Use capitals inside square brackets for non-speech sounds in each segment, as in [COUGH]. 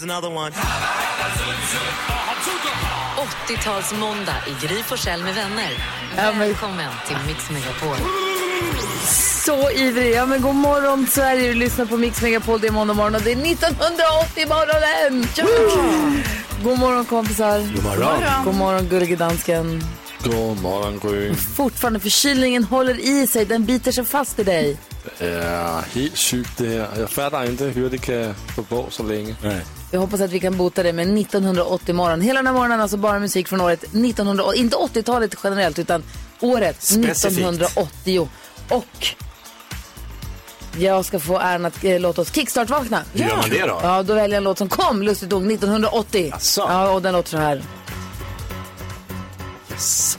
Here's another one. 80-talsmåndag i Gry Forssell med vänner. Välkommen till Mix Megapol. Så ivrig. Ja, men god morgon Sverige. Du lyssnar på Mix Megapol. Det är måndag morgon och det är 1980-morgonen. Ja! God morgon kompisar. God morgon. God morgon gullige dansken. God morgon Gry. Fortfarande förkylningen håller i sig. Den biter sig fast i dig. Det är helt sjukt det här. Jag fattar inte hur det kan få gå så länge. Nej. Jag hoppas att vi kan bota det med 1980 morgon. Hela den här morgonen alltså bara musik från året 1980. Inte 80-talet generellt utan året Specifikt. 1980. Och jag ska få äran att eh, låta oss kickstart-vakna. Hur gör man det då? Ja, då väljer jag en låt som kom lustigt nog 1980. Jaså? Ja, och den låter så här. Yes.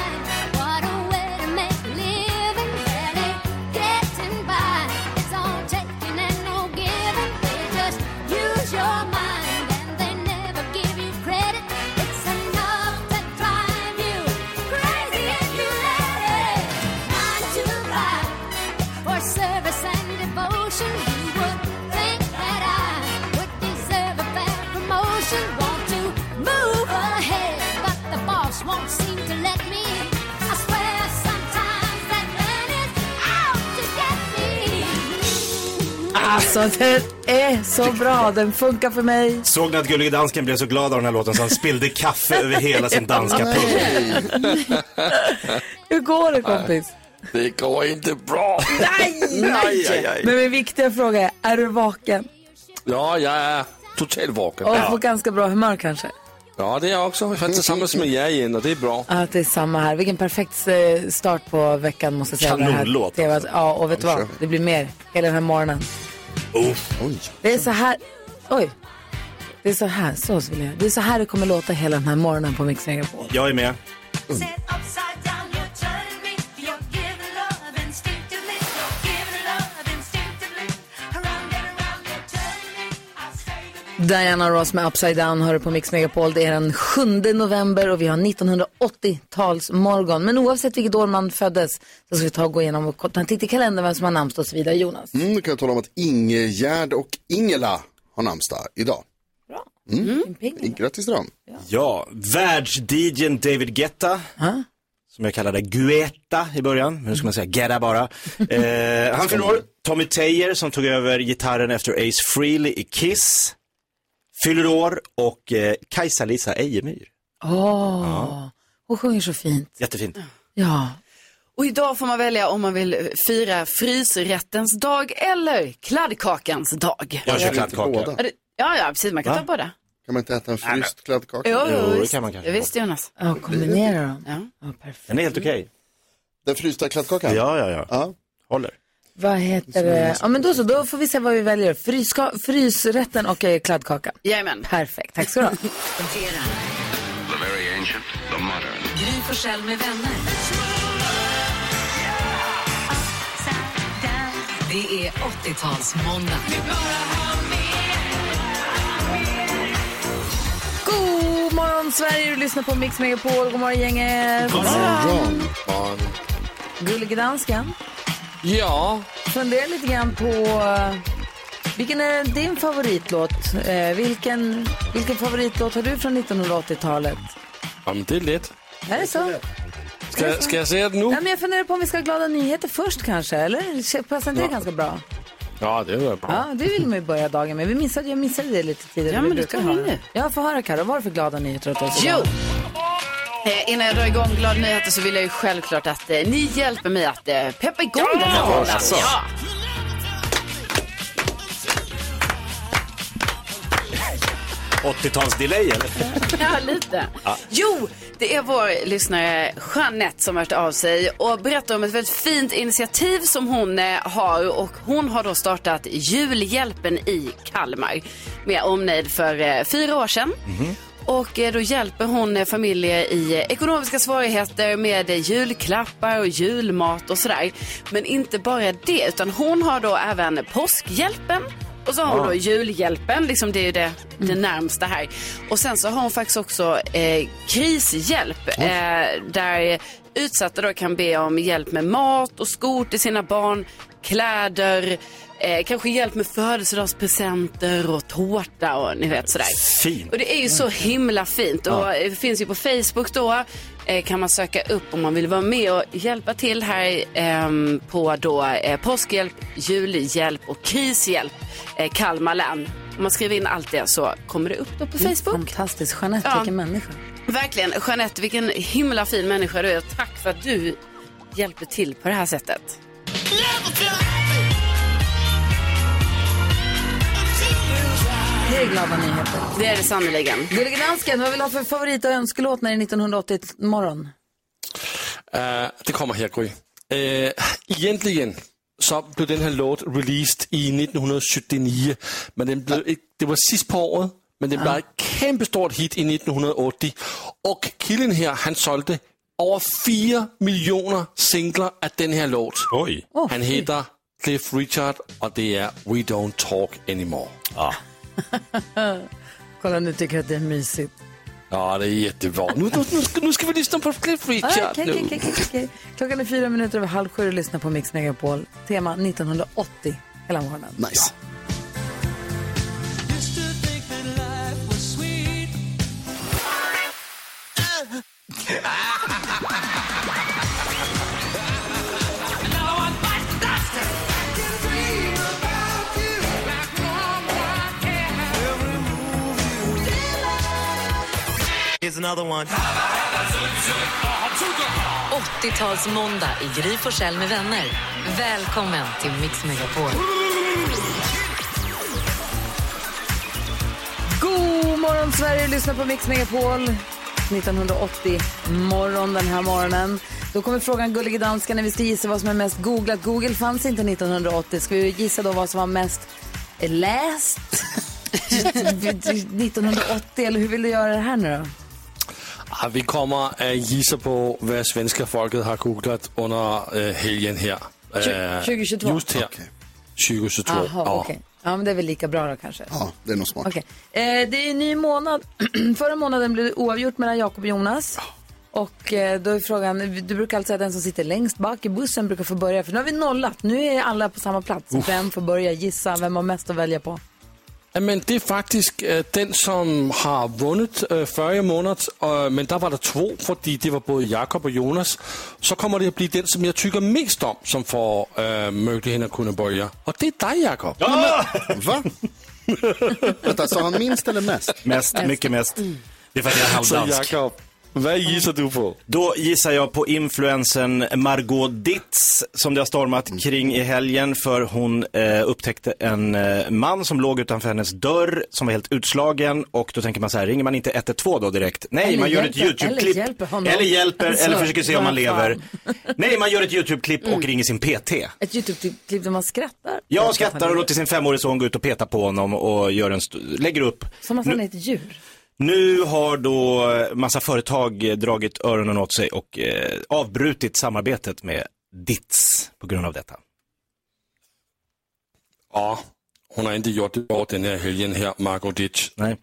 Alltså, den är så bra. Den funkar för mig. Såg ni att Gullige Dansken blev så glad av den här låten så han spillde kaffe över hela sin danska pung? Hur går det kompis? Det går inte bra. Nej! Nej, aj, aj. Men min viktiga fråga är, är du vaken? Ja, jag är totalt vaken. Och på ganska bra humör kanske? Ja, det är jag också. Jag är tillsammans med er igen och det är bra. Ja, det är samma här. Vilken perfekt eh, start på veckan måste jag säga. Kanonlåt, alltså. Ja, och vet du vad? Det blir mer hela den här morgonen. Det är så här, oj. Det är så här, så vill jag. Det är så här det kommer låta hela den här morgonen på Mix Megapol. Jag är med. Diana Ross med Upside Down hör på Mix Megapol. Det är den 7 november och vi har 1980-talsmorgon. Men oavsett vilket år man föddes så ska vi ta och gå igenom och ta en titt i kalendern vem som har namnsdag och så vidare. Jonas. Mm, då kan jag tala om att Ingegärd och Ingela har namnsdag idag. Mm. Grattis till dem. Ja, världs-DJn David Guetta. Som jag kallade Guetta i början, men nu ska man säga Guetta bara. Eh, han fyller. Tommy Tejer som tog över gitarren efter Ace Frehley i Kiss. Fyller år och eh, Kajsa-Lisa Ejemyr. Åh, hon sjunger så fint. Jättefint. Ja. Och idag får man välja om man vill fira frysrättens dag eller kladdkakans dag. Jag kör kladdkaka. Ja, det- Ja, ja, precis. Man kan Va? ta båda. Kan man inte äta en fryst kladdkaka? Jo, Jo, det visst. kan man kanske Ja, visst, Jonas. Ja, kombinera dem. Ja. Ja, perfekt. Den är helt okej. Den frysta kladdkakan? Ja, ja, ja. Ja. Håller. Vad heter det? Ja, men då så, då får vi se vad vi väljer. Fryska, frysrätten och eh, kladdkaka. Jajamän. Perfekt, tack ska du ha. [LAUGHS] Gry Forssell med vänner. Det är 80-talsmåndag. God morgon Sverige, du lyssnar på Mix Megapol. God morgon gänget. God morgon. Gullige dansken. Ja, Fundera lite grann på eh, vilken är din favoritlåt? Eh, vilken, vilken favoritlåt har du från 1980-talet? ja men det är lätt. Är det så? Ska, ska jag säga det nu? Ja, men jag funderar på om vi ska ha glada nyheter först kanske, eller? Passar inte det Ja. ganska bra? Ja, det var bra. Ja, det vill man ju börja dagen med. Vi missade, jag missade det lite tidigare. Ja, men det tar vi ha. nu. Ja, få höra Karo, vad har du för glada nyheter åt oss? Jo! Eh, innan jag drar igång glada nyheter så vill jag ju självklart att eh, ni hjälper mig att eh, peppa igång den här morgonen. alltså. Ja. 80-tals-delay eller? [LAUGHS] Ja, lite. Jo, det är vår lyssnare Jeanette som har hört av sig och berättar om ett väldigt fint initiativ som hon eh, har och hon har då startat Julhjälpen i Kalmar med omnejd för eh, fyra år sedan. Och eh, då hjälper hon eh, familjer i eh, ekonomiska svårigheter med julklappar och julmat och sådär. Men inte bara det, utan hon har då även påskhjälpen och så har hon då julhjälpen, liksom det är ju det, det närmsta här. Och sen så har hon faktiskt också eh, krishjälp eh, där utsatta då kan be om hjälp med mat och skor till sina barn, kläder, eh, kanske hjälp med födelsedagspresenter och tårta och ni vet sådär. Fint. Och det är ju så himla fint och det finns ju på Facebook då eh, kan man söka upp om man vill vara med och hjälpa till här ehm, på då eh, påskhjälp, julhjälp och krishjälp eh, Kalmar län. Om man skriver in allt det så kommer det upp då på Facebook. Fantastiskt. Jeanette, Ja. vilken människa. Verkligen. Jeanette, vilken himla fin människa du är. Tack för att du hjälper till på det här sättet. Det är glada nyheter. Det är det sannerligen. Gullige dansken, vad vill du ha för favorit och önskelåt när det är 1980 morgon? Uh, det kommer här, Gry. Uh, egentligen så blev den här låt released i 1979, men den blev, det var sidst på året, men den blev ett kæmpestort hit i 1980. Och killen här, han sålde över 4 miljoner singlar av den här låt. Oj. Han heter Cliff Richard och det är We Don't Talk Anymore. Ja. [LAUGHS] Kolla, nu tycker jag att det är mysigt. Ja, det är jättebra. Nu, nu, nu, ska, nu ska vi lyssna på Cliff Richard. Nu. okej, okej, okej. Klockan är fyra minuter över halv sju och lyssnar på Mix Megapol. Tema 1980 hela morgonen. Nice. Here's [LAUGHS] another one. 80-talsmåndag i Gry Forssell med vänner. Välkommen till Mix Megapol. God morgon Sverige, lyssna på Mix Megapol. 1980 morgon den här morgonen. Då kommer frågan Gullige dansken när vi ska gissa vad som är mest googlat. Google fanns inte 1980. Ska vi gissa då vad som var mest läst [LAUGHS] 1980 eller hur vill du göra det här nu då? Ja, vi kommer att gissa på vad svenska folket har googlat under äh, helgen här. Tju- Eh, 2022? Just här. 2022. Jaha, ja. okej. Ja, men det är väl lika bra då kanske. Ja, det är nog smart. Okej. Eh, det är en ny månad. [CLEARS THROAT] Förra månaden blev det oavgjort mellan Jakob och Jonas. Och eh, då är frågan, du brukar alltid säga att den som sitter längst bak i bussen brukar få börja. För nu har vi nollat, nu är alla på samma plats. Vem får börja gissa, vem har mest att välja på? Ja, Men det är faktiskt äh, den som har vunnit äh, förra månaden, äh, men där var det två, för det var både Jakob och Jonas. Så kommer det att bli den som jag tycker mest om som får äh, möjligheten att kunna börja. Och det är dig Jakob. Va? Vänta, sa han minst eller mest? Mest, mycket mest. Det är för att jag är halvdansk. Vad gissar du på? Då gissar jag på influensen Margot Ditz som det har stormat kring i helgen för hon eh, upptäckte en eh, man som låg utanför hennes dörr som var helt utslagen och då tänker man så här, ringer man inte 112 då direkt? Nej, Eller man gör ett hjälper- YouTube-klipp. eller hjälper honom. Eller hjälper, Alltså, eller försöker se om han lever. [LAUGHS] Nej, man gör ett YouTube-klipp och ringer sin PT. Ett YouTube-klipp där man skrattar? Jag skrattar och låter sin femårige son gå ut och peta på honom och gör en lägger upp. Som att han är ett djur. Nu har då massa företag eh, dragit öronen åt sig och eh, avbrutit samarbetet med Ditz på grund av detta. Ja, hon har inte gjort det bra den här helgen här, Margot Ditch. Nej.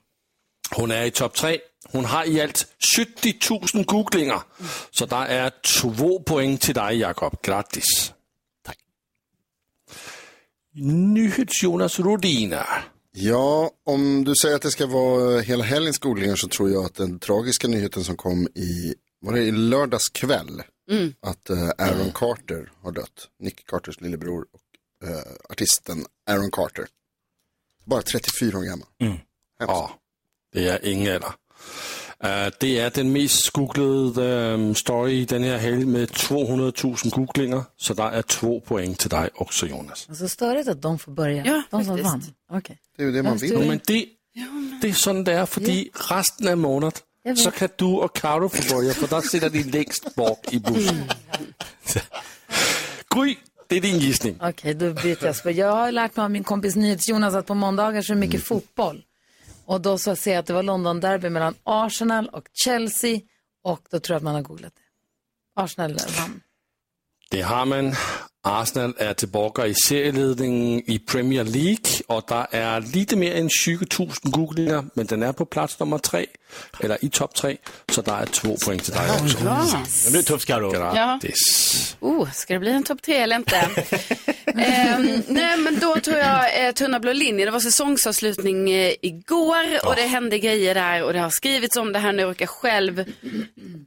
Hon är i topp tre. Hon har i allt 70 000 googlingar. Så där är två poäng till dig, Jakob. Grattis. Tack. Nyhets-Jonas Rodina. Ja, om du säger att det ska vara hela helgens googlingar så tror jag att den tragiska nyheten som kom i, var det i lördags kväll? att eh, Aaron Carter har dött. Nick Carters lillebror och eh, artisten Aaron Carter. Bara 34 år gammal. Hemskt. Ja, det är Ingela. Uh, det är den mest googlade um, story i den här helgen med 200 000 googlinger. Så det är två poäng till dig också Jonas. Alltså störigt att de får börja. Ja, de som vann. Okej. Det är ju det man vill. Jo, men det, det är sådan det är, för resten av månaden så kan du och Karo få börja, för där sitter de längst bak i bussen. [LAUGHS] Gry, det är din gissning. Okej, då byter jag spår. Jag har lärt mig av min kompis NyhetsJonas att på måndagar så är det mycket fotboll. Och då så ser jag att det var London-derby mellan Arsenal och Chelsea. Och då tror jag att man har googlat det. Arsenal vann. Det har man. Arsenal är tillbaka i serieledningen i Premier League och där är lite mer än 20 000 googlingar, men den är på plats nummer tre, eller i topp tre, så där är två poäng till dig också. Det blir tufft Karo. Grattis. Oh, ska det bli en topp tre eller inte? [LAUGHS] Ehm, nej, men då tror jag eh, Tunna blå linje. Det var säsongsavslutning eh, igår och det hände grejer där och det har skrivits om det här nu och jag själv.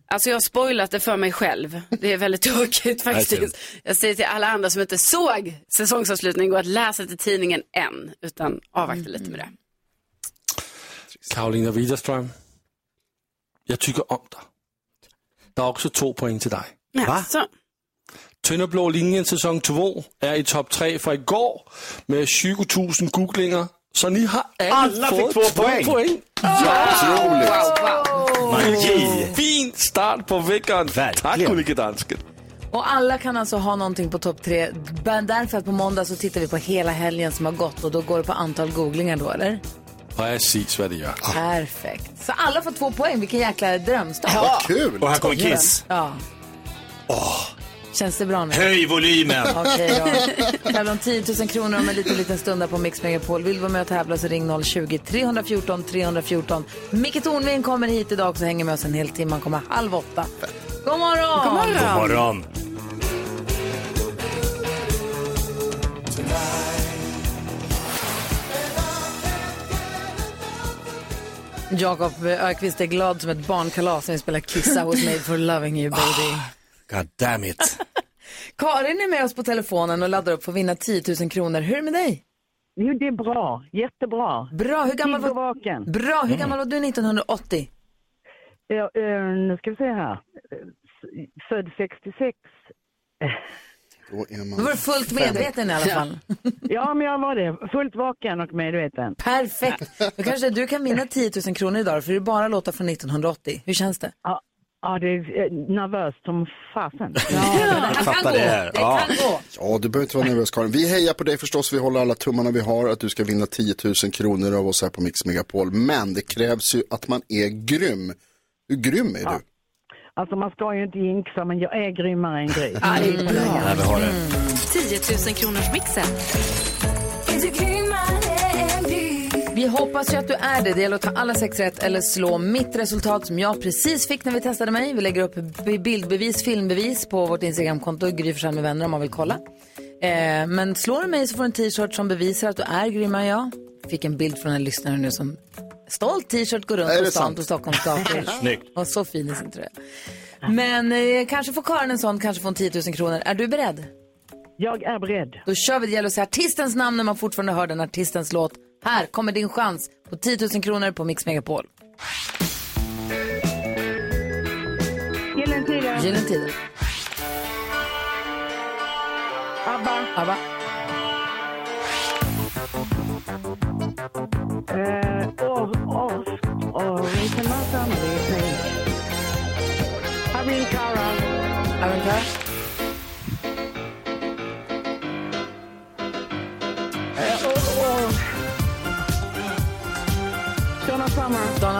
Alltså jag har spoilat det för mig själv. Det är väldigt [LAUGHS] tråkigt faktiskt. Jag säger till alla andra som inte såg säsongsavslutningen, gå att läsa till tidningen än, utan avvakta lite med det. Karolina Widerström, jag tycker om dig. Det är också två poäng till dig. Ja, så. Tynna blå linjen säsong 2 är i topp 3 för igår med 20 000 googlinger. Så ni har alla, Alla fått två två poäng. poäng. Otroligt. Magi. Fin start på veckan. Tack Verkligen. gullige dansken. Och alla kan alltså ha någonting på topp tre. Därför att på måndag så tittar vi på hela helgen som har gått och då går det på antal googlingar då, eller? Precis vad det gör. Perfekt. Så alla får två poäng. Vilken jäkla drömstart. Vad kul. Och här kommer Kiss. Ja. Känns det bra nu? Höj volymen. [LAUGHS] Okej då. Tävlar om 10 000 kronor om en liten, liten stund på Mix Megapol. Vill du vara med och tävla så ring 020-314 314. Micke Tornving kommer hit idag och hänger med oss en hel timme. Han kommer halv åtta. God morgon! God morgon! God morgon. Jakob Ökvist är glad som ett barnkalas när vi spelar Kissa hos Made for loving you baby. God damn it. [LAUGHS] Karin är med oss på telefonen och laddar upp för att vinna 10 000 kronor. Hur är det med dig? Jo, det är bra. Jättebra. Bra, hur gammal var, vaken. bra, hur gammal var du 1980? Ja, eh, nu ska vi se här. Eh, Född 66. Då är Då var du fullt medveten i alla fall. [LAUGHS] Ja, men jag var det. Fullt vaken och medveten. Perfekt. Då kanske du kan vinna 10 000 kronor idag för det är bara låtar från 1980. Hur känns det? Ja, ja det är eh, nervöst som fasen. [LAUGHS] Ja, det fattar kan det gå. här. Det Ja. kan gå. Ja, du behöver inte vara nervös Karin. Vi hejar på dig förstås. Vi håller alla tummarna vi har att du ska vinna 10 000 kronor av oss här på Mix Megapol. Men det krävs ju att man är grym. Hur grym är du? Alltså man ska ju inte jinxa, men jag är grymmare än Gry. Där vi har det. 10 000 kronors mixen. Vi hoppas ju att du är det. Det gäller att ta alla sex rätt eller slå mitt resultat som jag precis fick när vi testade mig. Vi lägger upp bildbevis, filmbevis på vårt Instagramkonto, Gry med vänner om man vill kolla. Eh, men slår du mig så får du en t-shirt som bevisar att du är grymmare än jag. Fick en bild från en lyssnare nu som stolt t-shirt går runt på stan sant? på Stockholms gator. [LAUGHS] Och så fin i sin tröja. Men eh, kanske får Karin en sån, kanske får en 10 000 kronor. Är du beredd? Jag är beredd. Då kör vi. Det gäller att säga artistens namn när man fortfarande hör den artistens låt. Här kommer din chans på 10 000 kronor på Mix Megapol. Gyllene Tider. Gyllene Tider. ABBA. ABBA.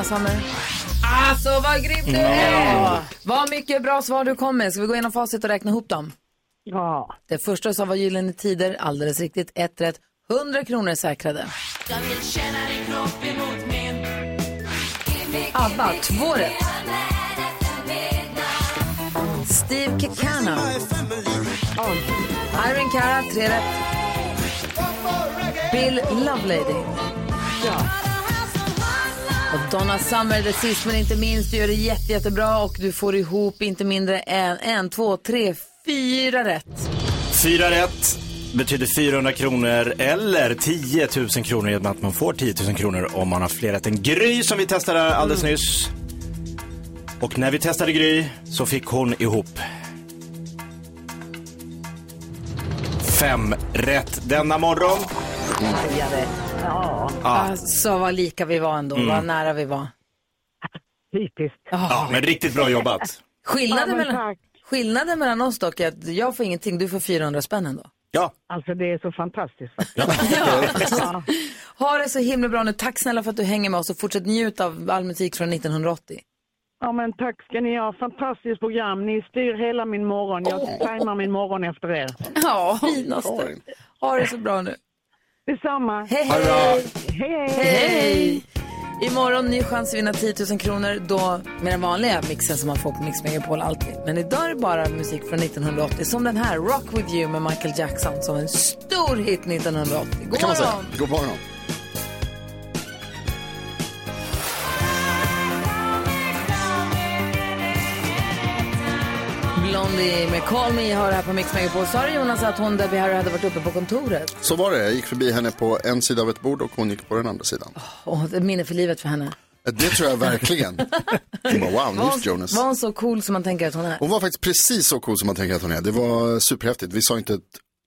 Summer. Alltså vad grymt du är! Vad mycket bra svar du kom med. Ska vi gå igenom facit och räkna ihop dem? Ja. Det första sa var Gyllene Tider, alldeles riktigt. Ett rätt. 100 kronor säkrade. ABBA, två rätt. Steve Kekana. Irene Cara, tre rätt. Bill Lovelady. Och Donna Summer, det sist men inte minst, du gör det jätte, jättebra och du får ihop inte mindre än en, två, tre, fyra rätt. Fyra rätt betyder 400 kronor eller 10 000 kronor genom att man får 10 000 kronor om man har fler rätt än Gry som vi testade alldeles nyss. Och när vi testade Gry så fick hon ihop fem rätt denna morgon. Ja, Ja. Alltså vad lika vi var ändå, Mm. vad nära vi var. typiskt. Ja, men riktigt bra jobbat. Skillnaden, Ja, men mellan, skillnaden mellan oss dock är att jag får ingenting, du får 400 spänn ändå. Ja. Alltså det är så fantastiskt faktiskt. Ja. [LAUGHS] Ha det så himla bra nu. Tack snälla för att du hänger med oss och fortsätt njuta av all musik från 1980. ja, men tack ska ni ha. Fantastiskt program. Ni styr hela min morgon. Jag tajmar min morgon efter er. Ja, finaste. Ha det så bra nu. Detsamma. Hej, hej. Hej, Hej. Imorgon ny chans att vinna 10 000 kronor då med den vanliga mixen som man får på Mix Megapol alltid. Men idag är det bara musik från 1980 som den här Rock With You med Michael Jackson som en stor hit 1980. God kan man säga. morgon! God morgon. Blondie med Call Me har det här på Mix Megapol. Sa du Jonas att hon Debbie Harry hade varit uppe på kontoret? Så var det. Jag gick förbi henne på en sida av ett bord och hon gick på den andra sidan. Åh, är minne för livet för henne. Det tror jag verkligen. [LAUGHS] Bara, wow, Var hon, Jonas. var hon så cool som man tänker att hon är? Hon var faktiskt precis så cool som man tänker att hon är. Det var superhäftigt. Vi sa inte ett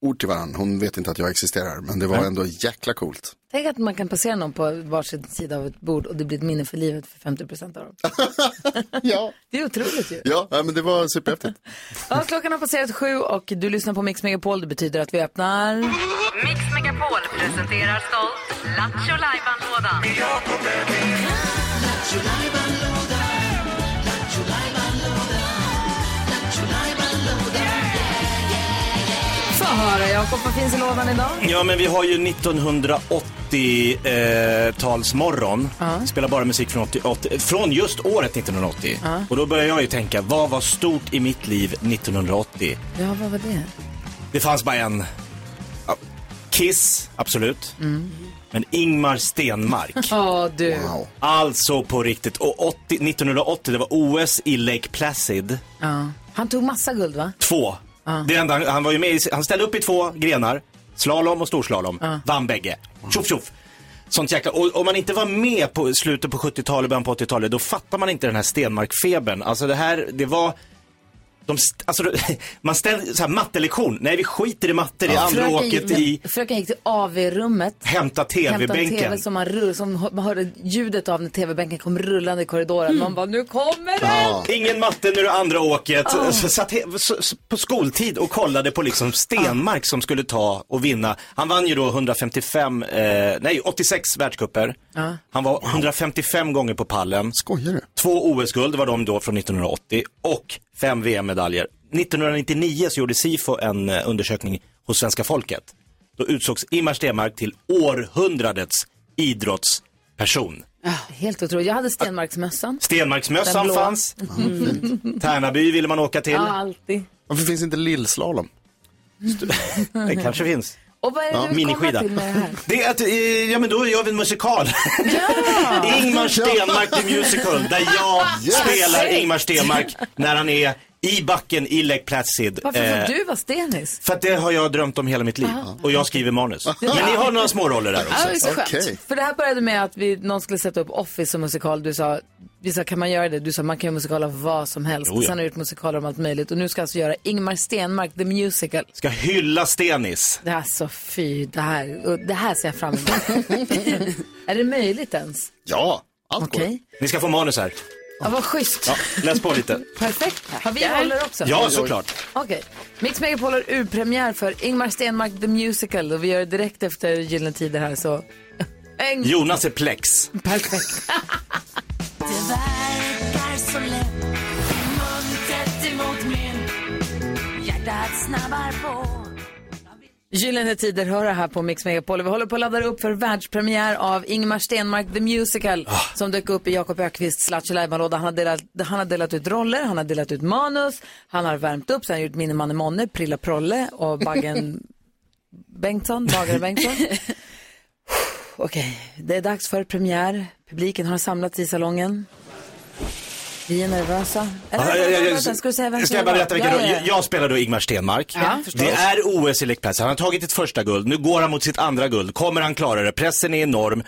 ord till varandra. Hon vet inte att jag existerar. Men det var Nej. ändå jäkla coolt. Tänk att man kan passera någon på varsin sida av ett bord och det blir ett minne för livet för 50 procent av dem. [LAUGHS] ja. [LAUGHS] Det är otroligt ju. Ja, ja, men det var superhäftigt. [LAUGHS] Ja, klockan har passerat sju och du lyssnar på Mix Megapol. Det betyder att vi öppnar... Mix Megapol presenterar stolt Lattjo Lajban-lådan. Höra Jakob, vad finns i lådan idag? Ja, men vi har ju 1980-talsmorgon. Ja. Spelar bara musik från, 80, 80, från just året 1980. Ja. Och då börjar jag ju tänka, vad var stort i mitt liv 1980? Ja, vad var det? Det fanns bara en. Kiss, absolut. Mm. Men Ingmar Stenmark. [LAUGHS] Ja, du. Alltså på riktigt. Och 80, 1980, det var OS i Lake Placid. Ja. Han tog massa guld, va? Två. Ja. Det enda, han- han var ju med i, han ställde upp i två grenar. Slalom och storslalom. Ja. Vann bägge. Tjoff tjoff. Sånt jäkla, och om man inte var med på slutet på 70-talet, början på 80-talet, då fattar man inte den här Stenmark-febern. Alltså det här, det var, de, st- alltså, [LAUGHS] man ställde, så här, mattelektion, nej vi skiter i matte, det är andra Fröken åket gick, i fröken gick till AV-rummet. hämta Hämta en tv-bänken. TV som man, rull, som man hörde ljudet av när TV-bänken kom rullande i korridoren. Man bara, nu kommer den! Ingen matte, nu är det andra åket. Ja. Så satt he- så, så, på skoltid och kollade på liksom Stenmark som skulle ta och vinna. Han vann ju då 155, eh, nej 86 världscuper. Ja. Han var 155 gånger på pallen. Skojar du? Två OS-guld var de då från 1980 och fem VM-medaljer. 1999 så gjorde SIFO en eh, undersökning hos svenska folket. Då utsågs Ingmar Stenmark till århundradets idrottsperson. Helt otroligt. Jag hade Stenmarksmössan. Stenmarksmössan fanns. [LAUGHS] Mm. [LAUGHS] Tärnaby ville man åka till. Ja, alltid. Varför finns inte lillslalom? [LAUGHS] Det kanske finns. Och vad är det Ja, du vill komma miniskida. till med det här? Det är att, eh, ja men då gör vi en musikal. [LAUGHS] Ingmar Stenmark the Musical, där jag Yes! spelar Ingmar Stenmark när han är i backen i Lake Placid. Varför får Eh, du vara stenis? För att det har jag drömt om hela mitt liv. Och jag skriver manus. Men ni har några små roller där Ja, det är också. så skönt. För det här började med att vi, någon skulle sätta upp Office som musikal. Du sa, vi sa, kan man göra det? Du sa, man kan göra musikal av vad som helst. Jo, ja. Sen har du gjort musikaler om allt möjligt. Och nu ska jag alltså göra Ingmar Stenmark, the musical. Ska hylla Stenis. Det är så fy, det här, det här ser jag fram emot. [LAUGHS] [LAUGHS] är det möjligt ens? Ja, allt Okej. Ni ska få manus här. Ja, vad schysst. Ja, läs på lite. Perfekt. Har vi roller också? Ja, såklart. Okej. Mix Megapol har urpremiär för Ingmar Stenmark the Musical och vi gör det direkt efter Gyllene Tider här så... [LAUGHS] En... Jonas är plex. Perfekt. Det verkar så lätt Muntet emot min Hjärtat snabbar på Gyllene Tider hör här på Mix Megapol. Vi håller på att ladda upp för världspremiär av Ingmar Stenmark the Musical som dök upp i Jakob Ökvists Lattjo Lajban-låda. Han, har delat, han har delat ut roller, han har delat ut manus, han har värmt upp, sen har gjort Minnemanne Monne, Prilla Prolle och Baggen [LAUGHS] Bengtsson, Bagare Bengtsson. [LAUGHS] Okej, det är dags för premiär. Publiken har samlats i salongen. Vi är nervösa. Eller, Ja, ja, ja, vänta, ska du säga vem Ska jag bara berätta vilken? Ja, ja, Jag spelar då Ingmar Stenmark. Ja, det är OS i Lake Han har tagit ett första guld. Nu går han mot sitt andra guld. Kommer han klara det? Pressen är enorm.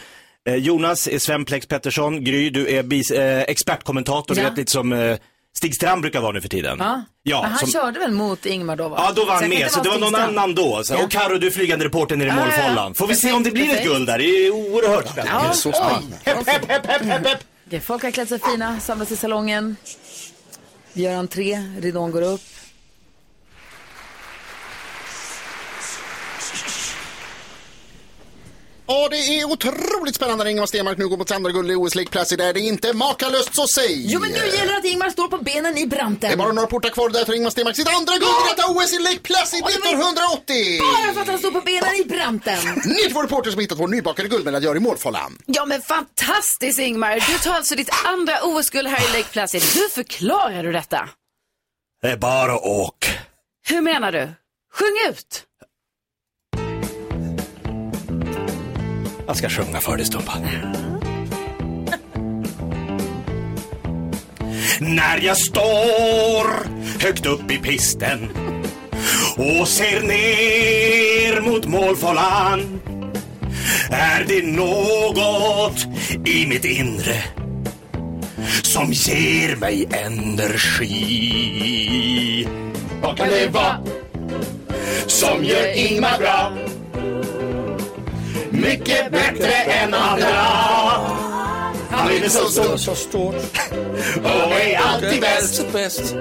Eh, Jonas är Sven Plex Pettersson. Gry, du är bis, eh, expertkommentator. Du vet lite som eh, Stig Strand brukar vara nu för tiden. Ja. Ja, Men han som- körde väl mot Ingmar då? Va? Ja, då var han med. Så det var någon Strand. annan då. Så, Ja. Och Karo, du är flygande reporter nere i målfållan. Får vi se om det blir ett guld där. Det är oerhört spännande. Ja, Det är så spännande. oj. Okej, folk har klätt sig fina, samlas i salongen. Vi gör entré, ridån går upp. Och det är otroligt spännande när Ingemar Stenmark nu går mot andra guld i OS Placid. Är det inte makalöst så säg! Jo, men nu gäller det att Ingmar står på benen i branten. Det är bara några portar kvar där tar Ingemar Stenmark sitt andra guld i detta OS i Lake Placid 1980! Bara för att han står på benen i branten. Ni två reporter som hittat vår nybakade guldmedaljör i målfållan. Ja men fantastiskt Ingmar. Du tar alltså ditt andra OS-guld här i Lake Placid. Hur förklarar du detta? Det är bara åk. Hur menar du? Sjung ut! Jag ska sjunga för dig, Stumpa. När jag står högt upp i pisten och ser ner mot målfållan är det något i mitt inre som ger mig energi. Vad kan det vara som gör Ingmar bra? Mycket bättre än andra. Han är så stor Så stort. och är alltid bäst. bäst.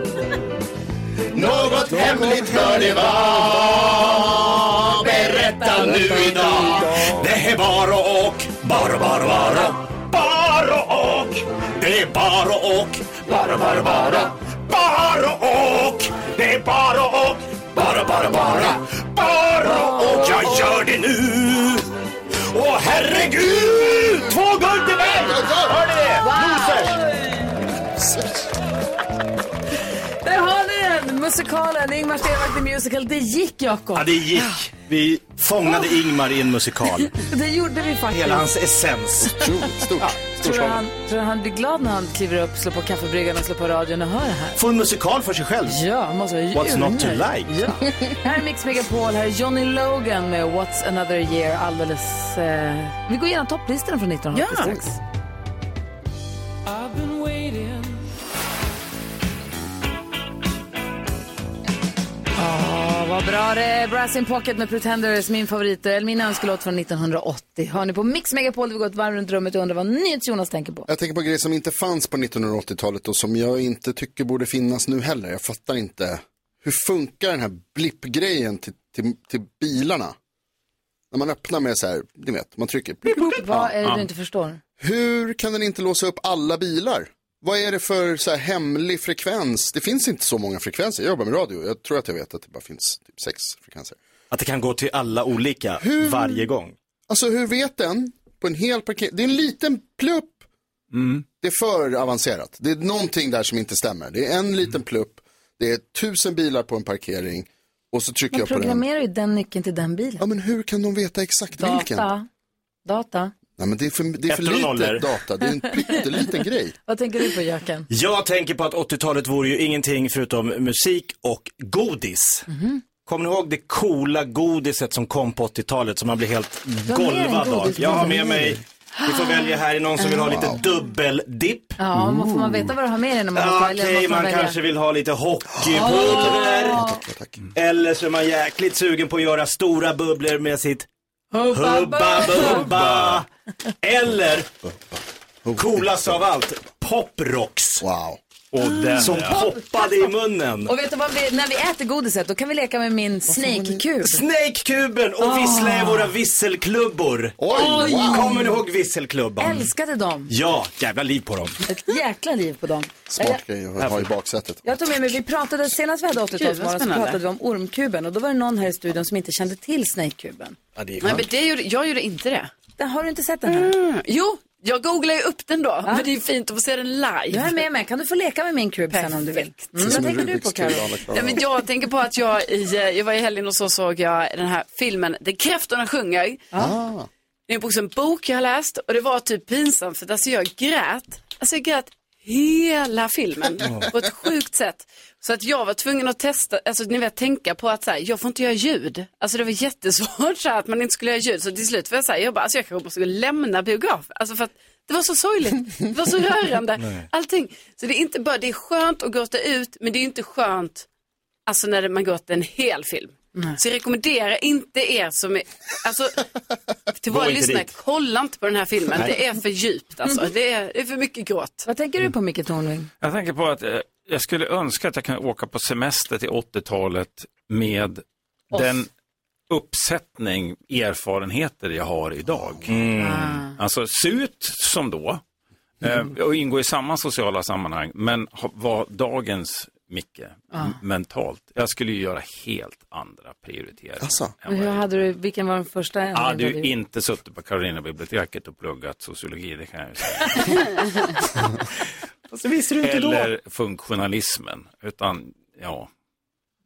Något hemligt bör det vara. Berätta nu idag. Det är bara och, bara, bara, bara. Bara och. Det är bara och, bara, bara, bara. Bara och. Det är bara och, bara, bara, bara. Bara och. Jag gör det nu. Åh herregud! Musikalen Ingmar Stenmark The Musical. Det gick, Jakob. Ja, det gick. Vi fångade Ingmar i en musikal. [LAUGHS] Det gjorde vi faktiskt. Hela hans essens. Stort. Tror du han, tror du han blir glad när han kliver upp, slår på kaffebryggaren och slår på radion och hör det här? Få en musikal för sig själv. Ja, måste vara What's not to like? Ja. här är Mix Megapol, här är Johnny Logan med What's another year alldeles... Eh... Vi går igenom topplistorna från 1980 Ja. strax. Åh, vad bra det är. Brass in Pocket med Pretenders, min favorit, eller min önskelåt från 1980. Hör ni på Mix Megapol, vi går ett varv runt rummet och undrar vad NyhetsJonas tänker på. Jag tänker på grejer som inte fanns på 1980-talet och som jag inte tycker borde finnas nu heller. Jag fattar inte. Hur funkar den här blippgrejen till, till, till bilarna? När man öppnar med så här, ni vet, man trycker. Blip, blip. Vad är det du inte förstår? Hur kan den inte låsa upp alla bilar? Vad är det för så här hemlig frekvens? Det finns inte så många frekvenser. Jag jobbar med radio. Jag tror att jag vet att det bara finns typ sex frekvenser. Att det kan gå till alla olika Hur? varje gång. Alltså hur vet den på en hel parkering? Det är en liten plupp. Det är för avancerat. Det är någonting där som inte stämmer. Det är en liten plupp. Det är tusen bilar på en parkering. Och så trycker Man jag på den. programmerar ju den nyckeln till den bilen. Ja men hur kan de veta exakt vilken? Data. Nej men det är för, det är för lite data. Det är en pytteliten [LAUGHS] grej. Vad tänker du på, Jöken? Jag tänker på att 80-talet vore ju ingenting förutom musik och godis. Mhm. Kommer ni ihåg det coola godiset som kom på 80-talet som man blev helt golvad av? Jag har med mig, vi får välja här, är någon som vill ha lite dubbeldipp? Ja, man får man veta vad du har med dig när man välja? Okej, måste man välja. kanske vill ha lite hockeypulver. Ja. Eller så är man jäkligt sugen på att göra stora bubblor med sitt Hubba Bubba. Eller, coolast av allt, Poprocks. Wow. Och den som poppade i munnen. Och vet du vad vi, när vi äter godiset, då kan vi leka med min snake-kub. Snake-kuben och vissla i våra visselklubbor. Oj, wow. Kommer ni ihåg visselklubban? Älskade dem. Ja, jävla liv på dem. Ett jäkla liv på dem. Smart grej att ha i baksätet. Jag tog med mig, vi pratade, senast vi hade Gud, 80-talsmorgon vad så pratade vi om ormkuben och då var det någon här i studion som inte kände till snake-kuben. Ja, det är Nej, men det gjorde, jag gjorde inte det. Den, har du inte sett den här? Mm. Jo, jag googlar ju upp den då. Men det är fint att få se den live. Du är med mig, kan du få leka med min kub sen om du vill? Mm, vad tänker du på klarar Ja, men jag tänker på att jag, i, eh, jag var i helgen och så såg jag den här filmen Där kräftorna sjunger. Ah. Det är också en bok jag har läst och det var typ pinsamt för alltså jag grät. Alltså jag grät hela filmen på ett sjukt sätt. Så att jag var tvungen att testa, alltså ni vet tänka på att så här, jag får inte göra ljud. Alltså det var jättesvårt så här, att man inte skulle göra ljud. Så till slut var jag så här, jag bara, alltså jag kanske måste lämna biograf. Alltså för att det var så sorgligt, det var så [LAUGHS] rörande, allting. Så det är inte bara, det är skönt att gråta ut, men det är inte skönt alltså när man gråter en hel film. Så jag rekommenderar inte er som är, alltså [LAUGHS] till våra lyssnare, dit. kolla inte på den här filmen. Nej. Det är för djupt alltså. Det är, det är för mycket gråt. Vad tänker du på Micke Tornving? Jag tänker på att eh, jag skulle önska att jag kunde åka på semester till 80-talet med Oss. den uppsättning erfarenheter jag har idag. Alltså se ut som då eh, och ingå i samma sociala sammanhang men vara dagens Micke Ah. mentalt. Jag skulle ju göra helt andra prioriteringar. Men Hur hade du, vilken var den första? Jag hade ju du- inte suttit på Carolina biblioteket och pluggat sociologi, det kan jag ju säga. [LAUGHS] [LAUGHS] Så visste du inte då? Eller funktionalismen, utan ja,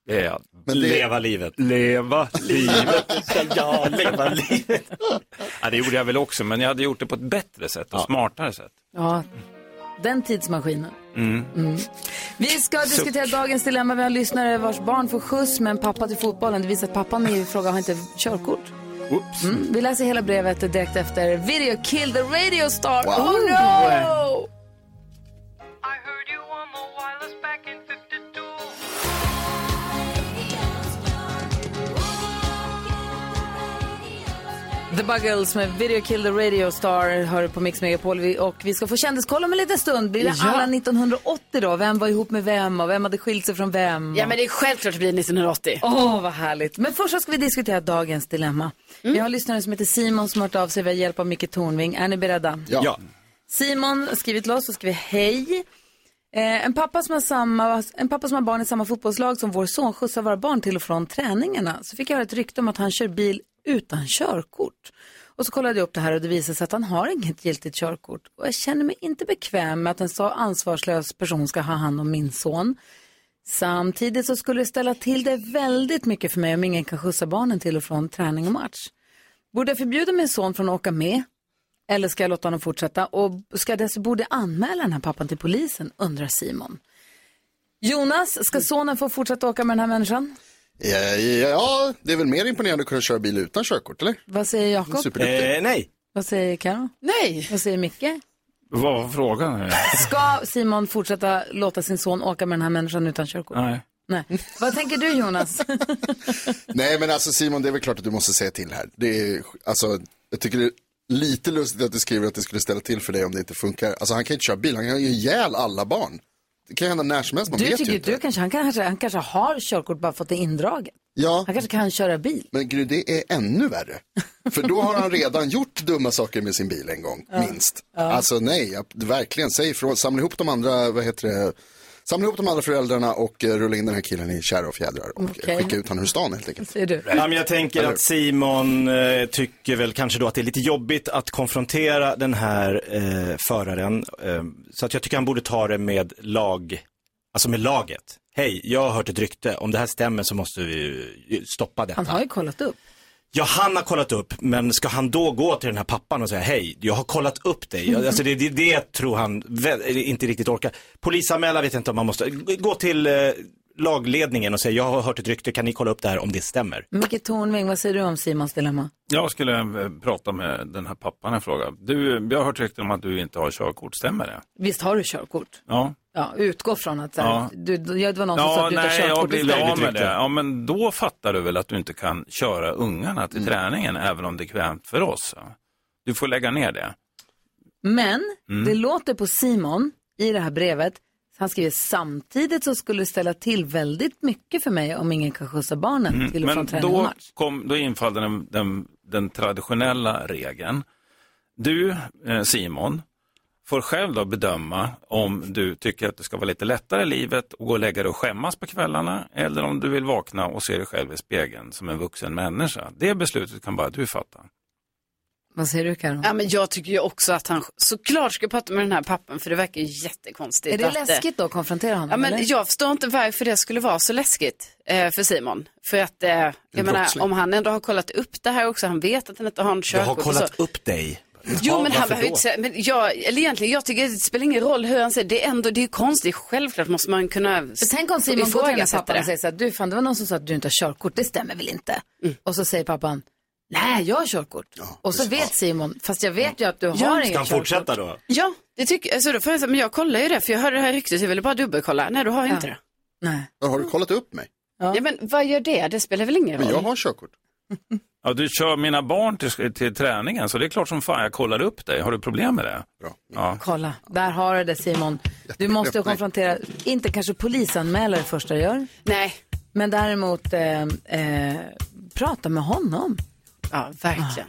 det är Men det- Leva livet. Leva livet. [LAUGHS] ja, leva livet. ja, det gjorde jag väl också, men jag hade gjort det på ett bättre sätt och smartare sätt. Ja, den tidsmaskinen. Mm. Mm. Vi ska diskutera dagens dilemma. Vi har lyssnare vars barn får skjuts med en pappa till fotbollen. Det visar att pappan i fråga har inte körkort. Oops. Mm. Vi läser hela brevet direkt efter Video Kill the Radio Star. Wow. Oh The Buggles med Video Kill the Radio Star hör på Mix Megapol Vi- och vi ska få kändiskolla om en liten stund. Blir det Ja. alla 1980 då? Vem var ihop med vem och vem hade skilt sig från vem? Ja men det är självklart att det blir 1980. Åh, vad härligt. Men först så ska vi diskutera dagens dilemma. Vi har en lyssnare som heter Simon som har hört av sig via hjälp av Micke Tornving. Är ni beredda? Ja. Simon har skrivit till oss och skriver hej. Eh, en, pappa som har samma, en pappa som har barn i samma fotbollslag som vår son skjutsar våra barn till och från träningarna. Så fick jag höra ett rykte om att han kör bil utan körkort. Och så kollade jag upp det här och det visade sig att han har inget giltigt körkort. Och jag känner mig inte bekväm med att en så ansvarslös person ska ha hand om min son. Samtidigt så skulle det ställa till det väldigt mycket för mig om ingen kan skjutsa barnen till och från träning och match. Borde jag förbjuda min son från att åka med? Eller ska jag låta honom fortsätta? Och ska jag dessutom borde jag anmäla den här pappan till polisen, undrar Simon. Jonas, ska sonen få fortsätta åka med den här människan? Ja, det är väl mer imponerande att kunna köra bil utan körkort, eller? Vad säger Jakob? Superduktig. Eh, nej. Vad säger Karo? Nej. Vad säger Micke? Vad var frågan? Ska Simon fortsätta låta sin son åka med den här människan utan körkort? Nej. Nej. Vad tänker du Jonas? [LAUGHS] Nej, men alltså Simon, det är väl klart att du måste säga till här. Det är, alltså, jag tycker det är lite lustigt att du skriver att det skulle ställa till för dig om det inte funkar. Alltså han kan inte köra bil, han kan ju ihjäl alla barn. Det kan hända när som helst, man Du vet tycker ju inte. du kanske, han kanske, han kanske har körkort bara fått det indraget. Ja, Han kanske kan köra bil. men gud, det är ännu värre. För då har han redan gjort dumma saker med sin bil en gång, Ja. minst. Ja. Alltså nej, jag, verkligen, säg ifrån, samla ihop de andra, vad heter det, samla ihop de andra föräldrarna och eh, rulla in den här killen i kära och fjädrar och eh, skicka ut honom ur stan helt enkelt. Säger du? Ja, men jag tänker att Simon eh, tycker väl kanske då att det är lite jobbigt att konfrontera den här eh, föraren. Eh, så att jag tycker han borde ta det med lag, alltså med laget. Hej, jag har hört ett rykte. Om det här stämmer så måste vi stoppa detta. Han har ju kollat upp. Ja, han har kollat upp, men ska han då gå till den här pappan och säga hej, jag har kollat upp dig. Alltså det det, det tror han inte riktigt orkar. Polisanmäla vet jag inte om man måste. Gå till eh, lagledningen och säga, jag har hört ett rykte, kan ni kolla upp det här om det stämmer? Micke Tornving, vad säger du om Simons dilemma? Jag skulle eh, prata med den här pappan och fråga. Du, jag har hört rykten om att du inte har körkort, stämmer det? Visst har du körkort? Ja. Ja, utgå från att så här, Ja. du, det var någon som sa Ja, att du inte har nej, jag körkort. Visst har av med det? Ja, men då fattar du väl att du inte kan köra ungarna till träningen, även om det är bekvämt för oss. Du får lägga ner det. Men Mm. det låter på Simon i det här brevet, han skriver samtidigt så skulle det ställa till väldigt mycket för mig om ingen kan skjutsa barnen Mm, till och från Men träning och då, match. kom, då infaller den, den, den traditionella regeln. Du, eh, Simon, får själv då bedöma om du tycker att det ska vara lite lättare i livet och gå och lägga dig och skämmas på kvällarna eller om du vill vakna och se dig själv i spegeln som en vuxen människa. Det beslutet kan bara du fatta. Vad säger du Karo? Ja, men jag tycker ju också att han såklart ska prata med den här pappan för det verkar ju jättekonstigt. Är det att, eh, läskigt då att konfrontera honom? Ja, men eller? jag förstår inte varför det skulle vara så läskigt eh, för Simon. För att, eh, jag menar, om han ändå har kollat upp det här också, han vet att han inte har en Jag har körkort. kollat upp dig. Jo, men han behöver inte säga, men jag, eller egentligen, jag tycker det spelar ingen roll hur han säger, det är ändå, det är konstigt, självklart måste man kunna För tänk om Simon går till ifrågasätta pappan och säger så här, du fan det var någon som sa att du inte har körkort, det stämmer väl inte? Mm. Och så säger pappan, nej jag har körkort. och så vet Simon, fast jag vet ju att du har Ja. inget körkort. då? Ja, det tycker alltså då får jag säga, men jag kollar ju det, för jag hörde det här ryktet, jag ville bara dubbelkolla. Nej, du har inte det. Nej. Har du kollat upp mig? Ja. men vad gör det? Det spelar väl ingen roll? Men jag har körkort. [LAUGHS] Ja, du kör mina barn till, till träningen, så det är klart som fan jag kollar upp dig. Har du problem med det? Bra. Ja. Kolla, där har du det Simon. Du måste konfrontera, inte kanske polisanmäla det första du gör. Nej. Men däremot eh, eh, prata med honom. Ja, verkligen.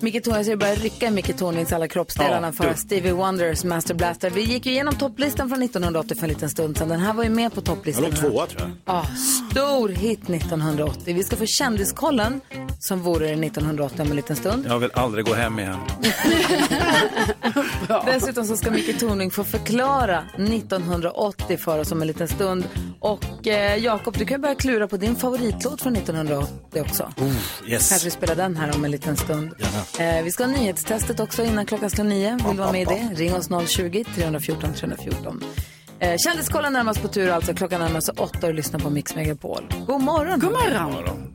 Micke Tornving, jag ser börja rycka i Micke Tornvings alla kroppsdelarna Ja, för du. Stevie Wonders Master Blaster. Vi gick ju igenom topplistan från 1980 för en liten stund sedan. Den här var ju med på Jag topplistan. låg tvåa tror jag. Ja, stor hit 1980. Vi ska få kändiskollen som vore det 1980 om en liten stund. Jag vill aldrig gå hem igen. [LAUGHS] Dessutom så ska Micke Tornving få förklara 1980 för oss om en liten stund. Och eh, Jakob, du kan börja klura på din favoritlåt från 1980 också. Yes. Kanske vi spelar den här om en liten stund. Eh, vi ska ha nyhetstestet också innan klockan slår nio. Vill du vara med i det? Ring oss 020-314 314. Eh, Kändiskollen närmast på tur alltså. Klockan närmar sig åtta och lyssnar på Mix Megapol. God morgon! God morgon!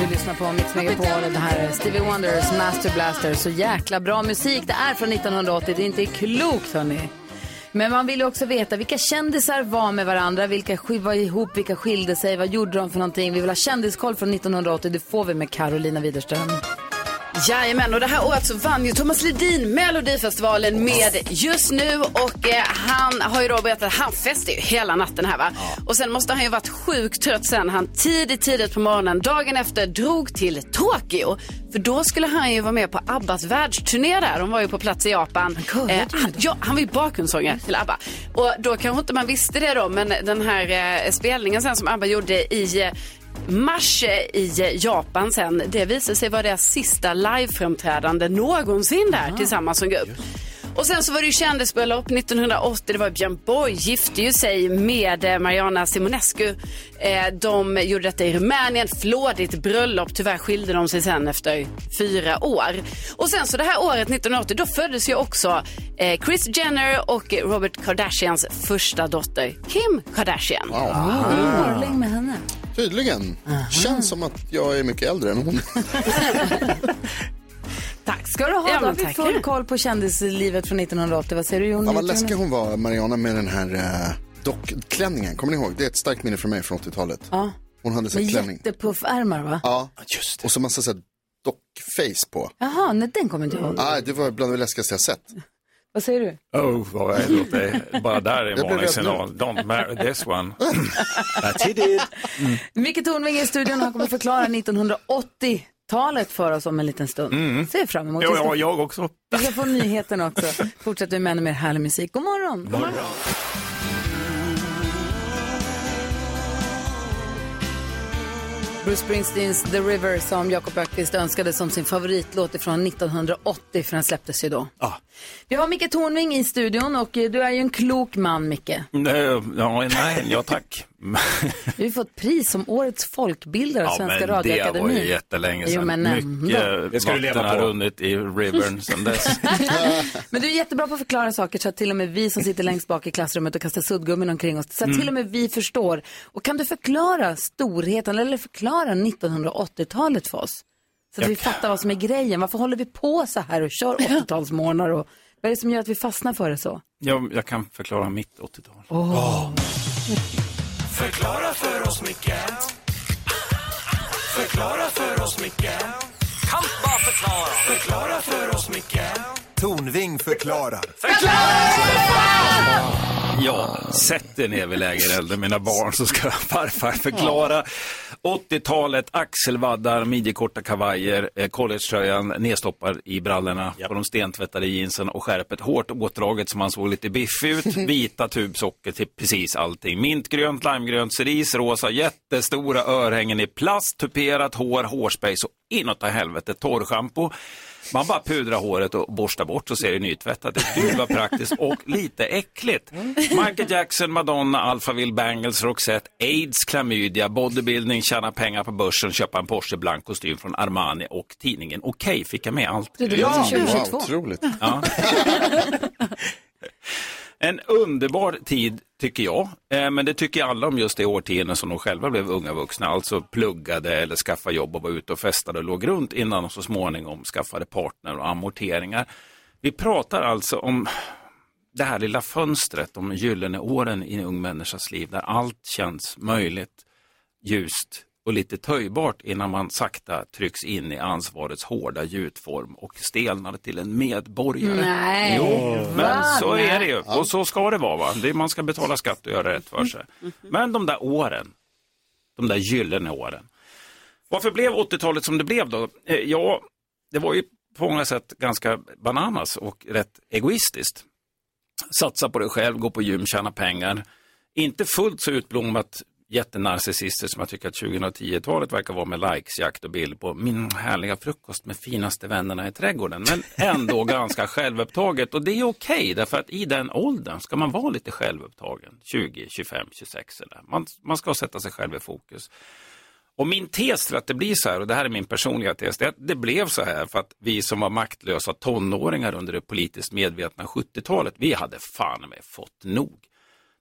Du lyssnar på Mix Megapol det här är Stevie Wonders Master Blaster. Så jäkla bra musik det är från 1980. Det är inte klokt hörni. Men man vill ju också veta vilka kändisar var med varandra, vilka var ihop, vilka skilde sig, vad gjorde de för någonting? Vi vill ha kändiskoll från 1980, det får vi med Carolina Widerström. Jajamän, och det här året så vann ju Thomas Ledin Melodifestivalen med Just nu och eh, han har ju då berättat att han festade ju hela natten här va. Och sen måste han ju varit sjukt trött sen han tidigt, tidigt på morgonen dagen efter drog till Tokyo. För då skulle han ju vara med på Abbas världsturné där. De var ju på plats i Japan. Eh, han, ja, han var ju bakgrundssångare till Abba. Och då kanske inte man visste det då, men den här eh, spelningen sen som Abba gjorde i eh, mars i Japan sen. Det visade sig vara deras sista liveframträdande någonsin där tillsammans som grupp. Och sen så var det ju kändisbröllop 1980. Det var Björn Borg gifte ju sig med eh, Mariana Simonescu. Eh, De gjorde detta i Rumänien. Flådigt bröllop. Tyvärr skilde de sig sen efter fyra år. Och sen så det här året 1980 då föddes ju också eh, Kris Jenner och Robert Kardashians första dotter Kim Kardashian. Morling med henne. Tydligen. Känns som att jag är mycket äldre än hon. [LAUGHS] Tack ska du ha. Ja, då har vi full koll på kändislivet från 1980. Vad säger du Jon? Ja, vad läskig hon var, Mariana, med den här uh, dockklänningen. Kommer ni ihåg? Det är ett starkt minne för mig från 80-talet. Ja. Hon hade så Med klänning. jättepuffärmar va? Ja, och så massa så här dockface på. Jaha, nej den kommer inte jag ihåg. Ah, det var bland det läskigaste jag sett. Vad säger du? Oh, vad är det? Bara där är en Jag blev varning rädd signal. Don't marry this one. [LAUGHS] That's it. Micke Tornving är i studion och han kommer förklara 1980-talet för oss om en liten stund. Ser jag fram emot. Ja, ja, jag också. Vi ska få nyheterna också. Fortsätter vi med ännu mer härlig musik. God morgon. God morgon. Bruce Springsteens The River som Jakob Öqvist önskade som sin favoritlåt från 1980 för den släpptes ju då. Ja. Vi har Micke Tornving i studion och eh, du är ju en klok man Micke. Nej, Ja, nej, ja tack. Du har fått pris som årets folkbildare av Ja, Svenska men det var Radioakademin. ju jättelänge Jo, sedan. men ändå. Mycket Det ska du leva vatten har på. runnit i rivern sedan dess. [LAUGHS] Men du är jättebra på att förklara saker så att till och med vi som sitter längst bak i klassrummet och kastar suddgummin omkring oss, så att till och med vi förstår. Och kan du förklara storheten eller förklara 1980-talet för oss? Så att vi fattar vad som är grejen. Varför håller vi på så här och kör 80-talsmorgnar och vad är det som gör att vi fastnar för det så? Jag, jag kan förklara mitt 80-tal. Förklara för oss, Micke. Förklara för oss, Micke. Kan bara förklara. Förklara för oss, Micke Tornving förklarar Ja, sätt er ner vid lägerelden mina barn så ska farfar förklara. 80-talet, axelvaddar, midjekorta kavajer, eh, collegetröjan nedstoppad i brallorna på de stentvättade jeansen och skärpet hårt åtdraget som han såg lite biffig ut. [LAUGHS] Vita tubsocker till precis allting. Mintgrönt, limegrönt, cerise, rosa, jättestora örhängen i plast, tuperat hår, hårspray så inåt helvete, torrschampo. Man bara pudrar håret och borstar bort så ser det nytvättat ut. Gud vad praktiskt och lite äckligt. Michael Jackson, Madonna, Alphaville, Bangles, Roxette, AIDS, klamydia, bodybuilding, tjäna pengar på börsen, köpa en Porsche blank kostym från Armani och tidningen Okej fick jag med allt. Det är ja, 2022. otroligt. Ja. [LAUGHS] En underbar tid tycker jag, eh, men det tycker alla om just det årtionde som de själva blev unga vuxna, alltså pluggade eller skaffade jobb och var ute och festade och låg runt innan de så småningom skaffade partner och amorteringar. Vi pratar alltså om det här lilla fönstret, de gyllene åren i en ung människas liv där allt känns möjligt, ljust och lite töjbart innan man sakta trycks in i ansvarets hårda gjutform och stelnar till en medborgare. Nej, Jo, men så är det ju. Och så ska det vara. Va? Det är, man ska betala skatt och göra rätt för sig. Men de där åren, de där gyllene åren. Varför blev 80-talet som det blev då? Eh, Ja, det var ju på många sätt ganska bananas och rätt egoistiskt. Satsa på dig själv, gå på gym, tjäna pengar. Inte fullt så utblommat jättenarcissister som jag tycker att 2010-talet verkar vara med likes, jakt och bild på min härliga frukost med finaste vännerna i trädgården. Men ändå [LAUGHS] ganska självupptaget och det är okej därför att i den åldern ska man vara lite självupptagen. 20, 25, 26 eller. Man, man ska sätta sig själv i fokus. Och min tes till att det blir så här, och det här är min personliga tes, det det blev så här för att vi som var maktlösa tonåringar under det politiskt medvetna 70-talet, vi hade fan med fått nog.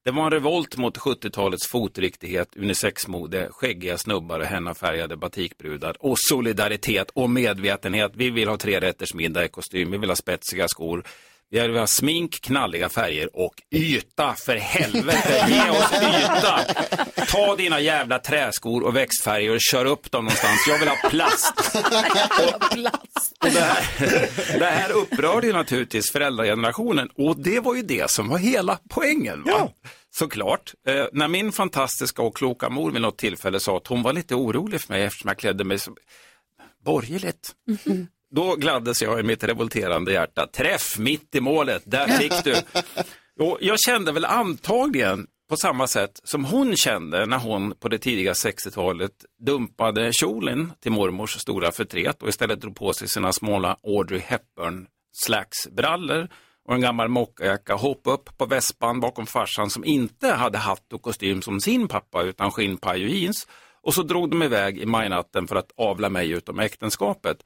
Det var en revolt mot 70-talets fotriktighet, unisexmode, skäggiga snubbar och hennafärgade batikbrudar och solidaritet och medvetenhet. Vi vill ha tre rätters middag i kostym, vi vill ha spetsiga skor, vi vill ha smink, knalliga färger och yta för helvete. Ge oss yta. Ta dina jävla träskor och växtfärger och kör upp dem någonstans. Jag vill ha plast. [LAUGHS] Och det, här, det här upprörde ju naturligtvis föräldragenerationen och det var ju det som var hela poängen. Va? Såklart. Eh, när min fantastiska och kloka mor vid något tillfälle sa att hon var lite orolig för mig eftersom jag klädde mig så borgerligt. Då gladdes jag i mitt revolterande hjärta. Träff mitt i målet, där fick du. Och jag kände väl antagligen på samma sätt som hon kände när hon på det tidiga 60-talet dumpade kjolen till mormors stora förtret och istället drog på sig sina smala Audrey Hepburn slagsbrallor och en gammal mockajacka, hoppa upp på vespan bakom farsan som inte hade hatt och kostym som sin pappa utan skinnpaj och jeans. Och så drog de iväg i majnatten för att avla mig utom äktenskapet.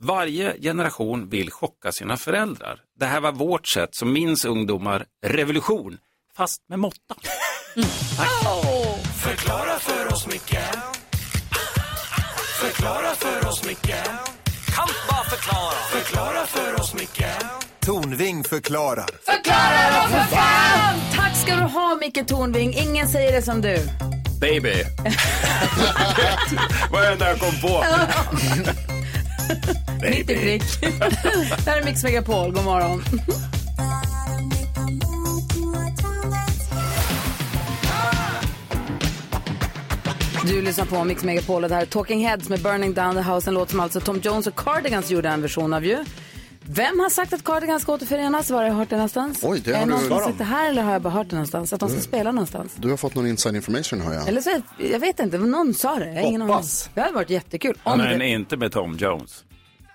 Varje generation vill chocka sina föräldrar. Det här var vårt sätt som minns ungdomar revolution, fast med måtta. [LAUGHS] Förklara för oss, Micke Förklara för oss, Micke Kan bara förklara Förklara för oss, Micke Tornving förklarar. Förklara då för fan! Tack ska du ha Micke Tornving. Ingen säger det som du. Baby. [LAUGHS] [LAUGHS] Vad är det jag kom på? Mitt i prick. [LAUGHS] det här är Mix Megapol. God morgon. Du lyssnar på Mix Megapol och det här är Talking Heads med Burning Down the House. En låt som alltså Tom Jones och Cardigans gjorde en version av ju. Vem har sagt att Cardigans ska återförenas? Var har jag hört det någonstans? Oj, det är har det någon som har sagt det här eller har jag bara hört det någonstans? Att de ska spela någonstans? Du har fått någon inside information hör jag. Eller så, jag vet inte, någon sa det. Jag har ingen aning. Hoppas. Det hade varit jättekul. Om Men det... inte med Tom Jones.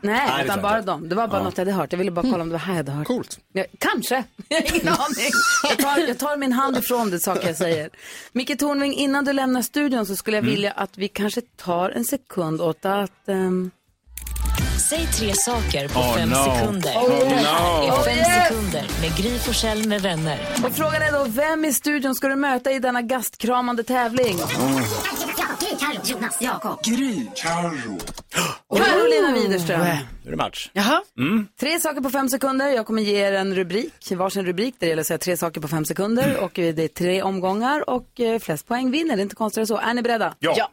Nej, Nej, utan bara dem. Det var bara Ja. något jag hade hört. Jag ville bara kolla om det var här jag hade hört. Coolt. Ja, kanske. [LAUGHS] Jag har ingen [LAUGHS] aning. Jag tar, jag tar min hand ifrån det saker jag säger. Micke Tornving, innan du lämnar studion så skulle jag Mm. vilja att vi kanske tar en sekund åt att... ehm, Säg tre saker på Oh, fem no. sekunder. Oh, Det här är Oh, fem yes. sekunder med Gry Forssell med vänner. Och frågan är då, vem i studion ska du möta i denna gastkramande tävling? Gry, Carro, Jonas, Jakob. Gry, Carro. Carolina Widerström. Nu är det match. Jaha. Mm. Tre saker på fem sekunder. Jag kommer ge er en rubrik, varsin rubrik. Det gäller att säga tre saker på fem sekunder. Och eh, det är tre omgångar och eh, flest poäng vinner. Det är inte konstigare så. Är ni beredda? Ja.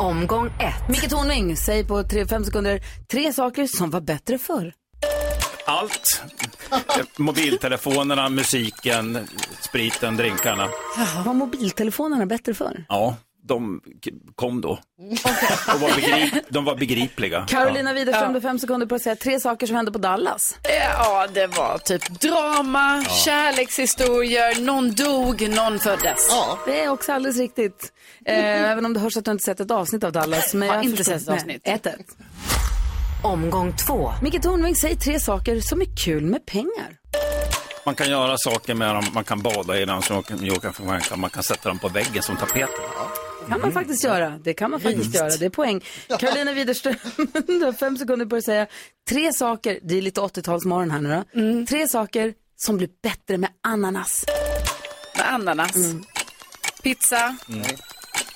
Omgång ett. Micke Tornving, säg på tre, fem sekunder tre saker som var bättre förr. allt. Mobiltelefonerna, musiken, spriten, drinkarna. Var mobiltelefonerna bättre förr? Ja, de kom då. Och var begrip, de var begripliga. Carolina Widerström, du har fem sekunder på att säga tre saker som hände på Dallas. Ja, det var typ drama, Ja. kärlekshistorier, någon dog, någon föddes. Ja. Det är också alldeles riktigt. Eh, [LAUGHS] även om det hörs att du inte sett ett avsnitt av Dallas. Men Har jag inte förstår- sett ett avsnitt. Ett, ett. Omgång två. Micke Tornving, säg tre saker som är kul med pengar. Man kan göra saker med dem, man kan bada i dem, som man kan, man kan, man kan sätta dem på väggen som tapeter. Kan man faktiskt göra. Det kan man faktiskt Visst. göra. Det är poäng. Carolina Widerström, du [LAUGHS] har fem sekunder på dig att säga tre saker, det är lite 80-talsmorgon här nu då. Tre saker som blir bättre med ananas. Med ananas. Pizza,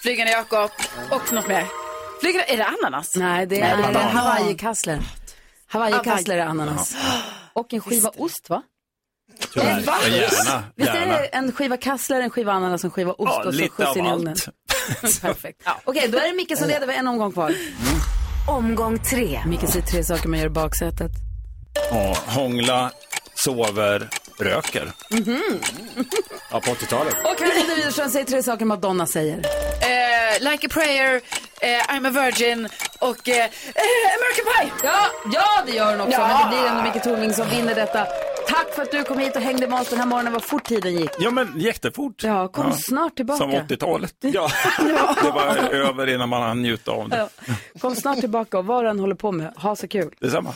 Flygande Jakob och något mer. Flygande, är det ananas? Nej, det Nej, är banan. hawaii-kassler. Hawaii-kassler är ananas. Och en skiva ost va? Tyvärr. Ja, gärna, Visst är gärna. det en skiva kassler, en skiva ananas och en skiva ost Ja, och så skjuts in i ugnen? [LAUGHS] Perfekt. Okej, då är det Micke som leder. Vi har en omgång kvar. Omgång tre. Micke säger tre saker man gör i baksätet. Ja, hångla, sover, röker. Mhm. Ja, på 80-talet. Och Carolina Widerström säger tre saker Madonna säger. Eh, like a prayer, eh, I'm a virgin och eh, eh, American Pie. Ja, ja, det gör hon också. Ja. Men det blir ändå Micke Tornving som vinner detta. Tack för att du kom hit och hängde med oss den här morgonen. Vad fort tiden gick. Ja, men jättefort. Ja, kom snart tillbaka. Som 80-talet. [LAUGHS] Ja. det var över innan man hann njuta av det. Ja. Kom snart tillbaka och vad du än håller på med, ha så kul. Detsamma.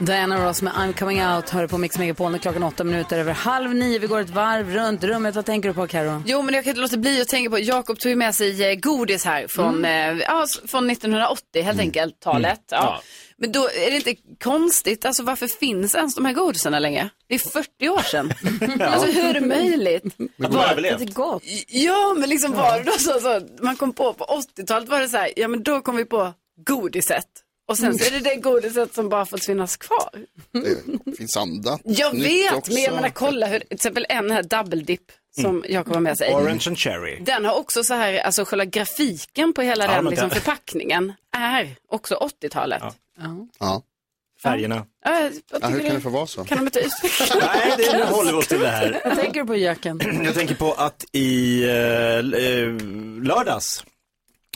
Diana Ross med I'm coming out hör på Mix Megapol när klockan åtta minuter över halv nio. Vi går ett varv runt rummet. Vad tänker du på Karo? Jo, men jag kan inte låta bli att tänka på, Jakob tog ju med sig eh, godis här från, eh, ja, s- från 1980 helt enkelt, talet. Ja. Ja. Men då är det inte konstigt, alltså varför finns ens de här godisarna längre? Det är 40 år sedan. [LAUGHS] Alltså hur är det möjligt? Men har överlevt. Det är gott. Ja, men liksom var det då så, så man kom på, på 80-talet var det så här, ja men då kom vi på godiset. Och sen så är det det godiset som bara fått finnas kvar. Det finns andra. Jag nytt vet, också. men jag menar kolla hur, till exempel en här double dip som Jakob har med sig. Orange and cherry. Den har också så här, alltså själva grafiken på hela Ja, den liksom, förpackningen är också 80-talet. Ja. Färgerna. Ja, jag Ja, tycker hur kan det få vara så? kan de inte utveckla? [LAUGHS] Nej, det, nu håller vi oss till det här. Vad tänker på Jöken? Jag tänker på att i eh, eh, lördags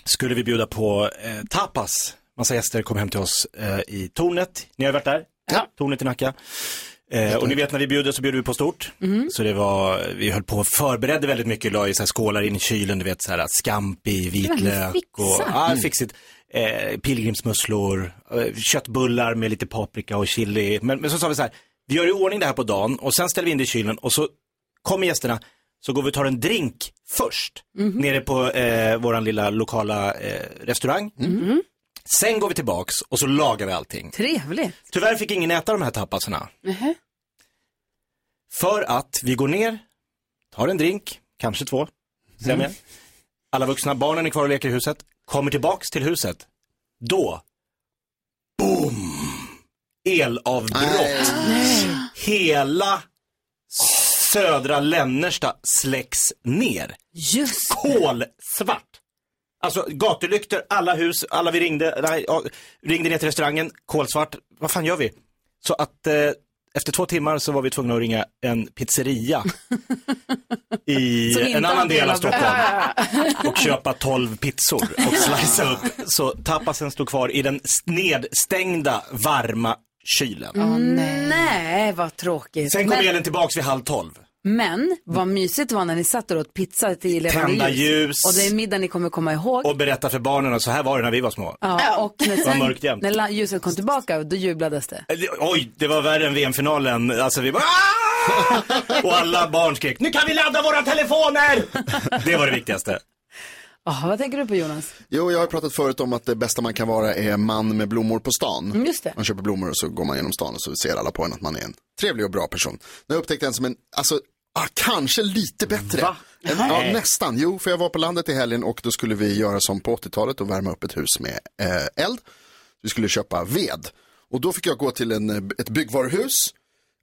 skulle vi bjuda på eh, tapas. Massa gäster kom hem till oss eh, i Tornet. Ni har varit där? Ja. Tornet i Nacka. Eh, och ni vet när vi bjuder så bjuder vi på stort. Mhm. Så det var, vi höll på och förberedde väldigt mycket, la i så här skålar in i kylen, du vet så här scampi, vitlök och ja, fixigt. Eh, pilgrimsmusslor, eh, köttbullar med lite paprika och chili. Men, men så sa vi så här, vi gör i ordning det här på dagen och sen ställer vi in det i kylen och så kommer gästerna så går vi och tar en drink först. Nere på eh, våran lilla lokala eh, restaurang. Sen går vi tillbaks och så lagar vi allting. Trevligt. Tyvärr fick ingen äta de här tapasarna. Nähä. För att vi går ner, tar en drink, kanske två, stämmer jag. Alla vuxna, barnen är kvar och leker i huset, kommer tillbaks till huset. Då, boom! Elavbrott. Hela södra Lännersta släcks ner. Just Kolsvart. Alltså gatulyktor, alla hus, alla vi ringde, nej, ja, ringde ner till restaurangen, kolsvart. Vad fan gör vi? Så att eh, efter två timmar så var vi tvungna att ringa en pizzeria i [LAUGHS] en annan del av Stockholm [LAUGHS] och köpa 12 pizzor och [LAUGHS] slicea upp. Så tapasen stod kvar i den nedstängda varma kylen. Åh, nej. vad tråkigt. Sen kom men, elen tillbaks vid halv tolv. Men vad mysigt det var när ni satt och åt pizza till levande Tända ljus. Och det är middag ni kommer komma ihåg. Och berätta för barnen att så här var det när vi var små. Ja, och när, var mörkt sen, jämt. när ljuset kom tillbaka, då jublades det. Eh, det- Oj, det var värre än VM-finalen. Alltså vi bara "Ah!" Och alla barn skrek, nu kan vi ladda våra telefoner! Det var det viktigaste. Jaha, vad tänker du på Jonas? Jo, jag har pratat förut om att det bästa man kan vara är man med blommor på stan. Mm, just det. Man köper blommor och så går man genom stan och så ser alla på en att man är en trevlig och bra person. Nu har jag upptäckt en som en, alltså, ah, kanske lite bättre. Va? En, ja, nästan. Jo, för jag var på landet i helgen och då skulle vi göra som på 80-talet och värma upp ett hus med eh, eld. Vi skulle köpa ved. Och då fick jag gå till en, eh, ett byggvaruhus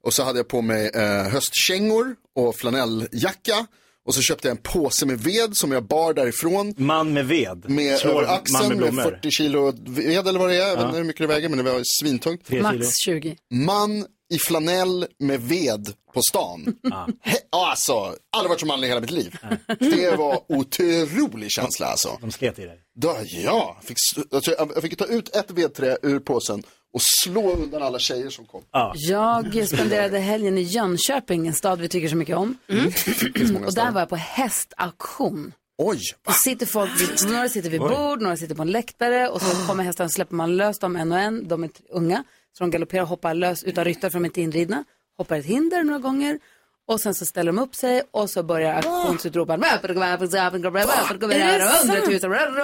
och så hade jag på mig eh, höstkängor och flanelljacka. Och så köpte jag en påse med ved som jag bar därifrån. Man med ved. Med Slår över man axeln med med, blommor. 40 kilo ved eller vad det är. Jag vet inte hur mycket det väger men det var svintungt. Max 20. Man i flanell med ved på stan. He, alltså, aldrig varit så manlig i hela mitt liv. Det var otrolig känsla alltså. De slet i dig. Ja, fick, alltså, jag fick ta ut ett vedträ ur påsen och slå undan alla tjejer som kom. Jag spenderade helgen i Jönköping, en stad vi tycker så mycket om. Och där var jag på hästauktion. Oj! Då sitter folk, vid, några sitter vid Oj. bord, några sitter på en läktare och så kommer hästarna och släpper man lös dem en och en. De är unga, så de galopperar och hoppar lös utan ryttare för de är inte inridna. Hoppar ett hinder några gånger och sen så ställer de upp sig och så börjar auktionsutroparen. 100 000,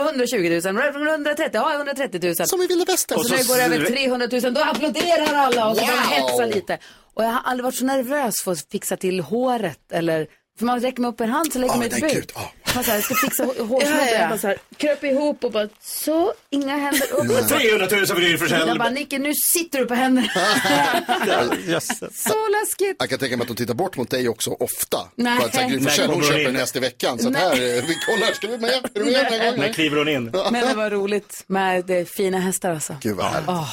120 000, 130 000, 130 000. Som i vilda västern. Och så när det går över 300 000 då applåderar alla och så man hetsa lite. Och jag har aldrig varit så nervös för att fixa till håret eller för man räcker mig upp en hand så lägger man ett bud. Man så här, ska fixa hå- hårsnodden. Ja, ja. Så här, kröp ihop och bara så, inga händer upp. 300 000 för Gry Forssell. Jag bara, Nicke nu sitter du på händerna. [LAUGHS] så läskigt. Jag kan tänka mig att de tittar bort mot dig också ofta. Nej. För att så här, Gry hon köper en häst i veckan. Så att här, eh, vi kollar, ska du med? Är du med den här När gången? kliver hon in? Men det var roligt med det fina hästar alltså. Gud vad härligt. Åh.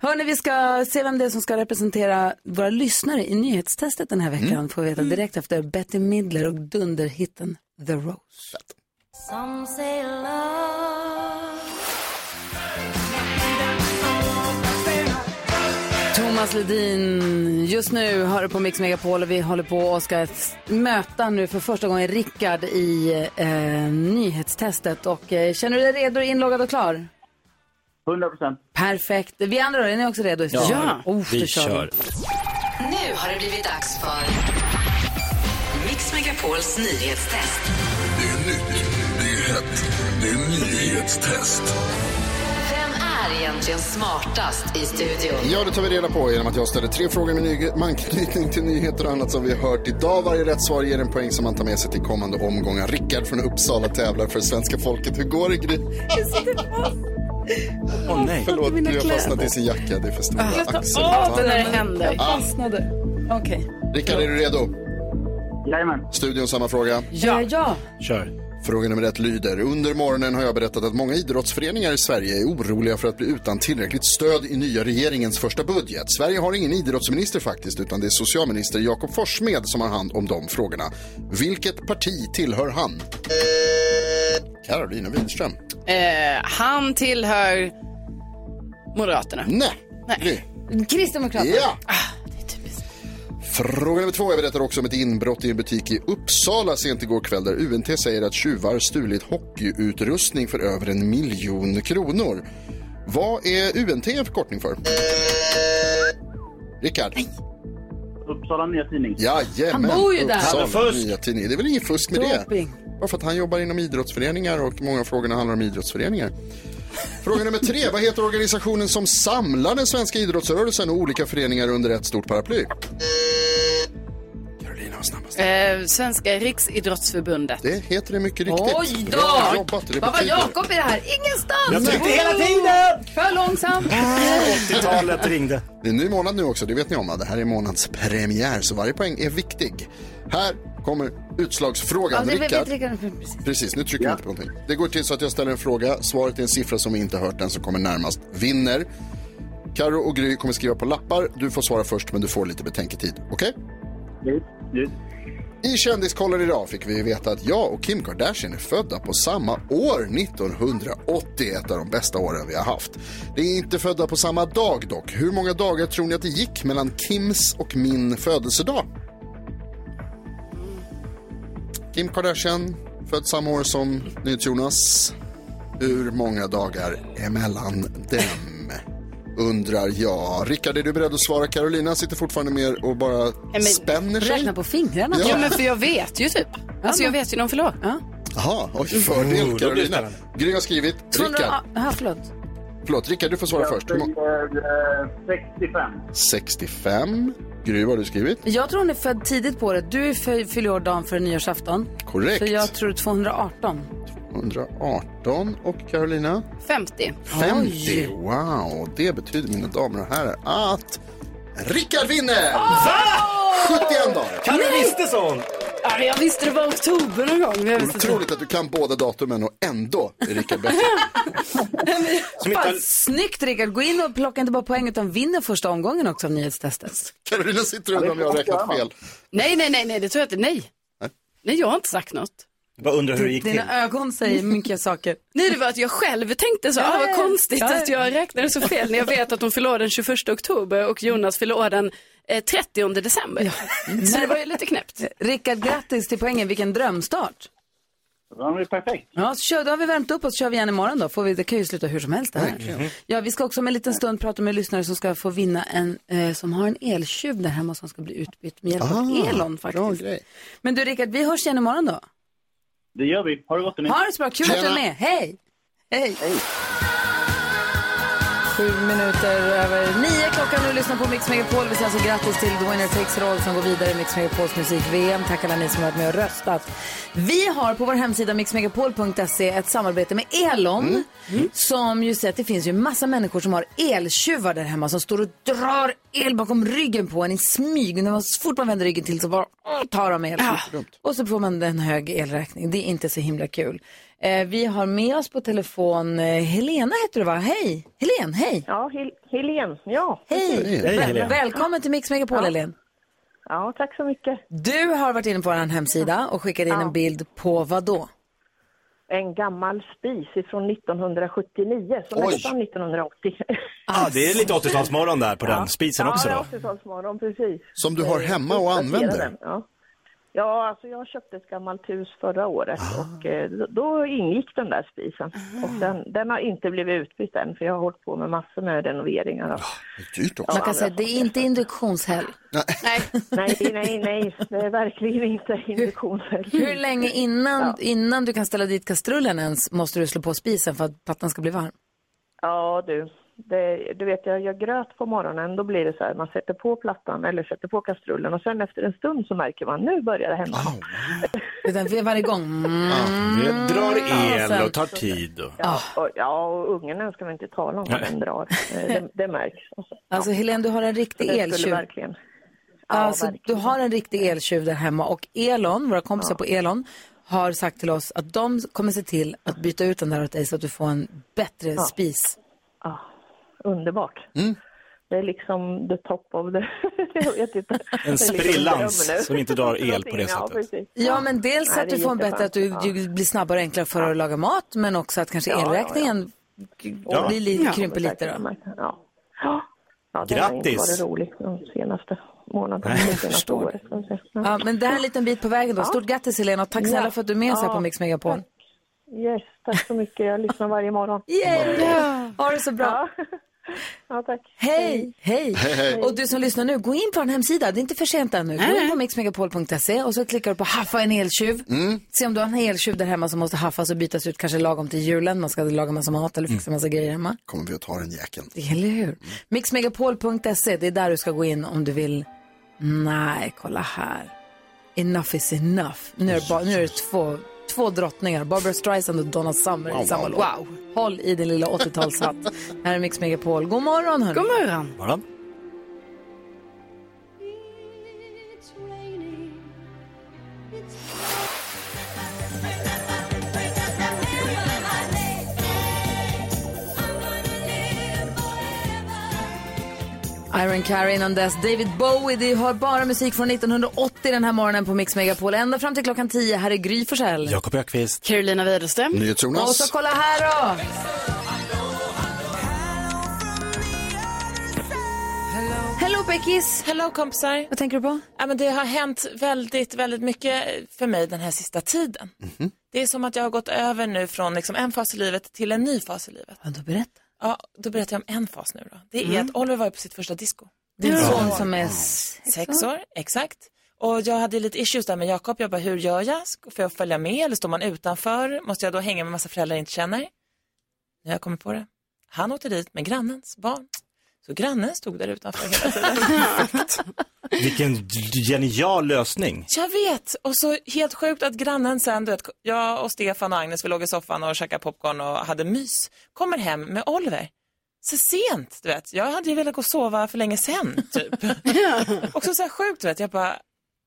Hörni, vi ska se vem det är som ska representera våra lyssnare i nyhetstestet den här veckan. Får vi veta direkt efter Betty Midler och dunderhitten The Rose. Some say love. Thomas Ledin, just nu hör du på Mix Megapol och vi håller på och ska möta nu för första gången Rickard i eh, nyhetstestet. Och, eh, känner du dig redo, inloggad och klar? 100 procent. Perfekt. Vi andra då, är ni också redo? Ja, oh, vi då kör. Nu har det blivit dags för Mix Megapols nyhetstest. Det är nytt, det är hett, det är nyhetstest. Vem är egentligen smartast i studion? Ja, det tar vi reda på genom att jag ställer tre frågor med, ny- med anknytning till nyheter och annat som vi har hört idag. Varje rätt svar ger en poäng som man tar med sig till kommande omgångar. Rickard från Uppsala tävlar för svenska folket. Hur går det, Gry? Åh nej. Förlåt, mina fastnat kläder. i sin jacka. Det är för stora Jag tar axlar. av den när här det händer. Jag fastnade. Okej. Rickard, är du redo? Jajamän. Studion, samma fråga. Ja, ja. Kör. Fråga nummer ett lyder. Under morgonen har jag berättat att många idrottsföreningar i Sverige är oroliga för att bli utan tillräckligt stöd i nya regeringens första budget. Sverige har ingen idrottsminister faktiskt, utan det är socialminister Jakob Forssmed som har hand om de frågorna. Vilket parti tillhör han? Carolina Widerström. Eh, han tillhör Moderaterna. Nej. Nej. Kristdemokraterna. Ja. Fråga nummer två. Jag berättar också om ett inbrott i en butik i Uppsala sent igår kväll där UNT säger att tjuvar stulit hockeyutrustning för över en miljon kronor. Vad är UNT en förkortning för? Rickard? Uppsala Nya Tidning. Jajamän. Han bor ju där. Uppsala Han är fusk. Nya Tidning. Det är väl inget fusk med det? Doping. Bara för att han jobbar inom idrottsföreningar och många av frågorna handlar om idrottsföreningar. Fråga nummer tre. Vad heter organisationen som samlar den svenska idrottsrörelsen och olika föreningar under ett stort paraply? Carolina var snabbast. Eh, Svenska Riksidrottsförbundet. Det heter det mycket riktigt. Oj då! Bra jobbat. Det Vad var betyder- Jakob i det här? Ingenstans! Jag tryckte hela tiden! För långsamt. 80-talet ringde. Det är en ny månad nu också, det vet ni om. va? Det här är månadspremiär, så varje poäng är viktig. Här kommer utslagsfrågan. det vet Rickard. Precis. nu trycker jag inte på någonting. Det går till så att jag ställer en fråga, svaret är en siffra som vi inte hört, den som kommer närmast vinner. Karo och Gry kommer skriva på lappar, du får svara först men du får lite betänketid. Okej? Yes, yes. I Kändiskollen idag fick vi veta att jag och Kim Kardashian är födda på samma år, 1980. Ett av de bästa åren vi har haft. Det är inte födda på samma dag dock. Hur många dagar tror ni att det gick mellan Kims och min födelsedag? Kim Kardashian, född samma år som NyhetsJonas. Hur många dagar emellan dem? Undrar jag. Rickard, är du beredd att svara? Carolina sitter fortfarande med och bara men- spänner sig. Räkna på fingrarna. Ja. Ja, men för jag vet ju typ. Alltså jag vet ju när hon fyller. Ja. Jaha, oj, Oh, fördel det Carolina. Gry har skrivit. 200... Rickard, Jaha, förlåt. Förlåt, Rickard du får svara Jag först. Säger eh, 65. 65. Gry, vad har du skrivit? Jag tror hon är född tidigt på året. Du fyller år dagen före nyårsafton. Korrekt. Så jag tror 218. 118 och Carolina? 50. 50. Wow, det betyder mina damer och herrar att Rickard vinner! 71 dagar. Kan du visste sånt? Ja, men jag visste det var oktober någon gång. men Jag visste inte. Otroligt att du kan båda datumen och ändå är Rickard bättre. [LAUGHS] Fan, snyggt Rickard, gå in och plocka inte bara poäng utan vinner första omgången också av nyhetstestet. Carolina sitter och undrar om jag har räknat fel. Nej, nej, nej, nej, det tror jag inte. Nej. Nej, jag har inte sagt något. Bara undrar hur det gick till. Dina ögon säger mycket saker. Nej, det var att jag själv tänkte så. Ja, Ah, vad konstigt att jag räknade så fel när jag vet att hon fyller år den 21 oktober och Jonas fyller år den 30 december. Så det var ju lite knäppt. [LAUGHS] Rickard, grattis till poängen. Vilken drömstart. Ja, det perfekt. Ja, så kör, då har vi värmt upp oss, kör vi igen imorgon då. Får vi, det kan ju sluta hur som helst det här. Verkligen. Ja, vi ska också om en liten stund prata med lyssnare som ska få vinna en, eh, som har en eltjuv där hemma som ska bli utbytt med hjälp av Ah, Elon faktiskt. Men du Rickard, vi hörs igen imorgon då. Det gör vi. Ha det gott. Ha det så bra, kul att du är med. Hej! Hej! Sju minuter över nio klockan nu lyssnar på Mix Megapol. Vi säger alltså grattis till The Winner Takes It All som går vidare i Mix Megapols musik-VM. Tack alla ni som har varit med och röstat. Vi har på vår hemsida mixmegapol.se ett samarbete med Elon som ju säger att det finns ju massa människor som har eltjuvar där hemma som står och drar el bakom ryggen på en i smyg. När man, så fort man vänder ryggen till så bara åh, tar de el. Och så får man en hög elräkning. Det är inte så himla kul. Eh, vi har med oss på telefon eh, Helena heter du va? Hej! Helen, hej! Ja, Hel Helen, ja. Hej! precis. Väl- Välkommen till Mix Megapol, Ja. Helen. Ja, tack så mycket. Du har varit inne på vår hemsida och skickat in Ja. en bild på vad då? En gammal spis från 1979, så Oj. nästan 1980. Ja, det är lite 80-talsmorgon där på den spisen också Ja, då. 80-talsmorgon, precis. Som du har Eh, hemma och uppdatera använder? Ja. Ja, alltså jag köpte ett gammalt hus förra året och eh, då- ingick den där spisen. Och den, den har inte blivit utbytt än för jag har hållit på med massor med renoveringar. Och, Dyrt Man kan säga det är inte induktionshäll. nej, nej, nej, det är verkligen inte induktionshelg. Hur länge innan, Ja. innan du kan ställa dit kastrullen ens måste du slå på spisen för att plattan ska bli varm? Ja du, det, du vet jag gör gröt på morgonen, då blir det så här, man sätter på plattan eller sätter på kastrullen och sen efter en stund så märker man, nu börjar det hända. Utan för varje gång. Mm. Det drar el sen- och tar tid. Och... Ja, och, ja, och ungen ska vi inte tala om vad den drar. Eh, Det, det märks. Alltså, Alltså Helene, du har en riktig eltjuv. verkligen- alltså, du har en riktig eltjuv där hemma och Elon, våra kompisar på Elon, har sagt till oss att de kommer se till att byta ut den där åt dig så att du får en bättre Ja. spis. Ja, underbart. Mm. Det är liksom the top of the... [LAUGHS] jag vet inte. Det En liksom sprillans som inte drar el på det Ja, sättet. precis. Ja, men dels Nej, att det du får en bättre, att du, du blir snabbare och enklare för att laga mat, men också att kanske Ja, ja, elräkningen Ja. blir lite, Ja. krymper lite då. Ja. Ja. Ja, inte Grattis. varit rolig de senaste månaderna. Nej, det jag senaste förstår. året. Ja, men det här är en liten bit på vägen då. Stort grattis Helena och tack Ja. snälla för att du är med oss här Ja. på Mix Megapol. Yes, tack så mycket. Jag lyssnar varje morgon. Yay! Ha det så bra. Ja, tack. Hej, hej. Hej, hej. Och du som lyssnar nu, gå in på vår hemsida. Det är inte för sent ännu. Gå in på mixmegapol.se och så klickar du på haffa en eltjuv. Mm. Se om du har en eltjuv där hemma som måste haffas och bytas ut kanske lagom till julen. Man ska laga massa mat eller fixa massa grejer hemma. Kommer vi att ta den jäkeln. Eller hur? Mixmegapol.se, det är där du ska gå in om du vill. Nej, kolla här. Enough is enough. Nu är det, bara, nu är det två, två drottningar, Barbara Streisand och Donna Summer Wow, i samma wow, låt. Wow. Håll i din lilla 80-talshatt. här är Mix Megapol. God morgon hörni. God morgon. Morgon. Iron Carey innan dess, David Bowie. Det har bara musik från 1980 den här morgonen på Mix Megapol. Ända fram till klockan 10. Här är Gry Forssell. Jakob Ökvist. Carolina Widerström. Och så kolla här då. Hello Beckis! Hello kompisar! Vad tänker du på? Ja, men det har hänt väldigt, väldigt mycket för mig den här sista tiden. Det är som att jag har gått över nu från liksom en fas i livet till en ny fas i livet. Ja, då berätta. Ja, då berättar jag om en fas nu då. Det är Mm. att Oliver var ju på sitt första disco. Din Ja. son som är Sex år, exakt. Och jag hade lite issues där med Jakob. Jag bara, hur gör jag? Får jag följa med eller står man utanför? Måste jag då hänga med massa föräldrar jag inte känner? Nu har jag kommit på det. Han åkte dit med grannens barn. Så grannen stod där utanför hela tiden. [LAUGHS] Vilken genial lösning. Jag vet. Och så helt sjukt att grannen sen, du vet, jag och Stefan och Agnes, vi låg i soffan och käkade popcorn och hade mys. Kommer hem med Oliver. Så sent, du vet. Jag hade ju velat gå och sova för länge sen, typ. [LAUGHS] [LAUGHS] Också så här sjukt, du vet. Jag bara,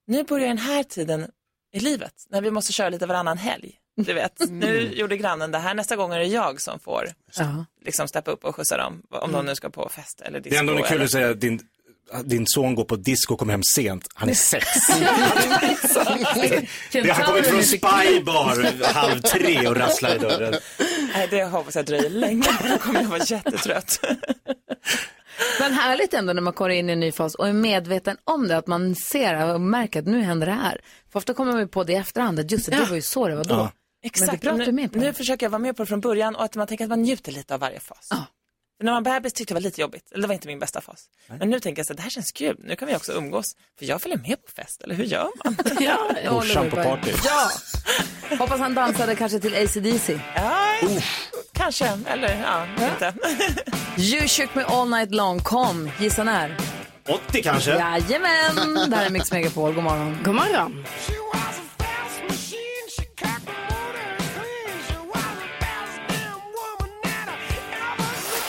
nu börjar den här tiden i livet. När vi måste köra lite varannan helg. Du vet, nu gjorde grannen det här, nästa gång är det jag som får Ja. liksom steppa upp och skjutsa dem. Om de nu ska på fest eller disco. Det är ändå kul eller... att säga att din, din son går på disco och kommer hem sent. Han är sex. [LAUGHS] Det har kommit från Spybar halv tre och rasslar i dörren. Nej, det hoppas jag dröjer länge, då kommer jag vara jättetrött. Men härligt ändå när man kommer in i en ny fas och är medveten om det, att man ser och märker att nu händer det här. För ofta kommer man ju på det i efterhand, att just det, det var ju så det var då. Ja. Exakt, Men det är bra att du är med på nu, det. nu försöker jag vara med på det från början och att man tänker att man njuter lite av varje fas. För när man var bebis tyckte jag det var lite jobbigt, eller det var inte min bästa fas. Men nu tänker jag så här, det här känns kul, nu kan vi också umgås. För jag följer med på fest, eller hur gör man? [LAUGHS] Ja, Morsan på party. Ja! Hoppas han dansade kanske till AC/DC. Ja, kanske, eller ja, inte. [LAUGHS] You shook me all night long, kom, gissa när? 80 kanske? Jajamän, det här är Mix Megapol, god morgon. God morgon.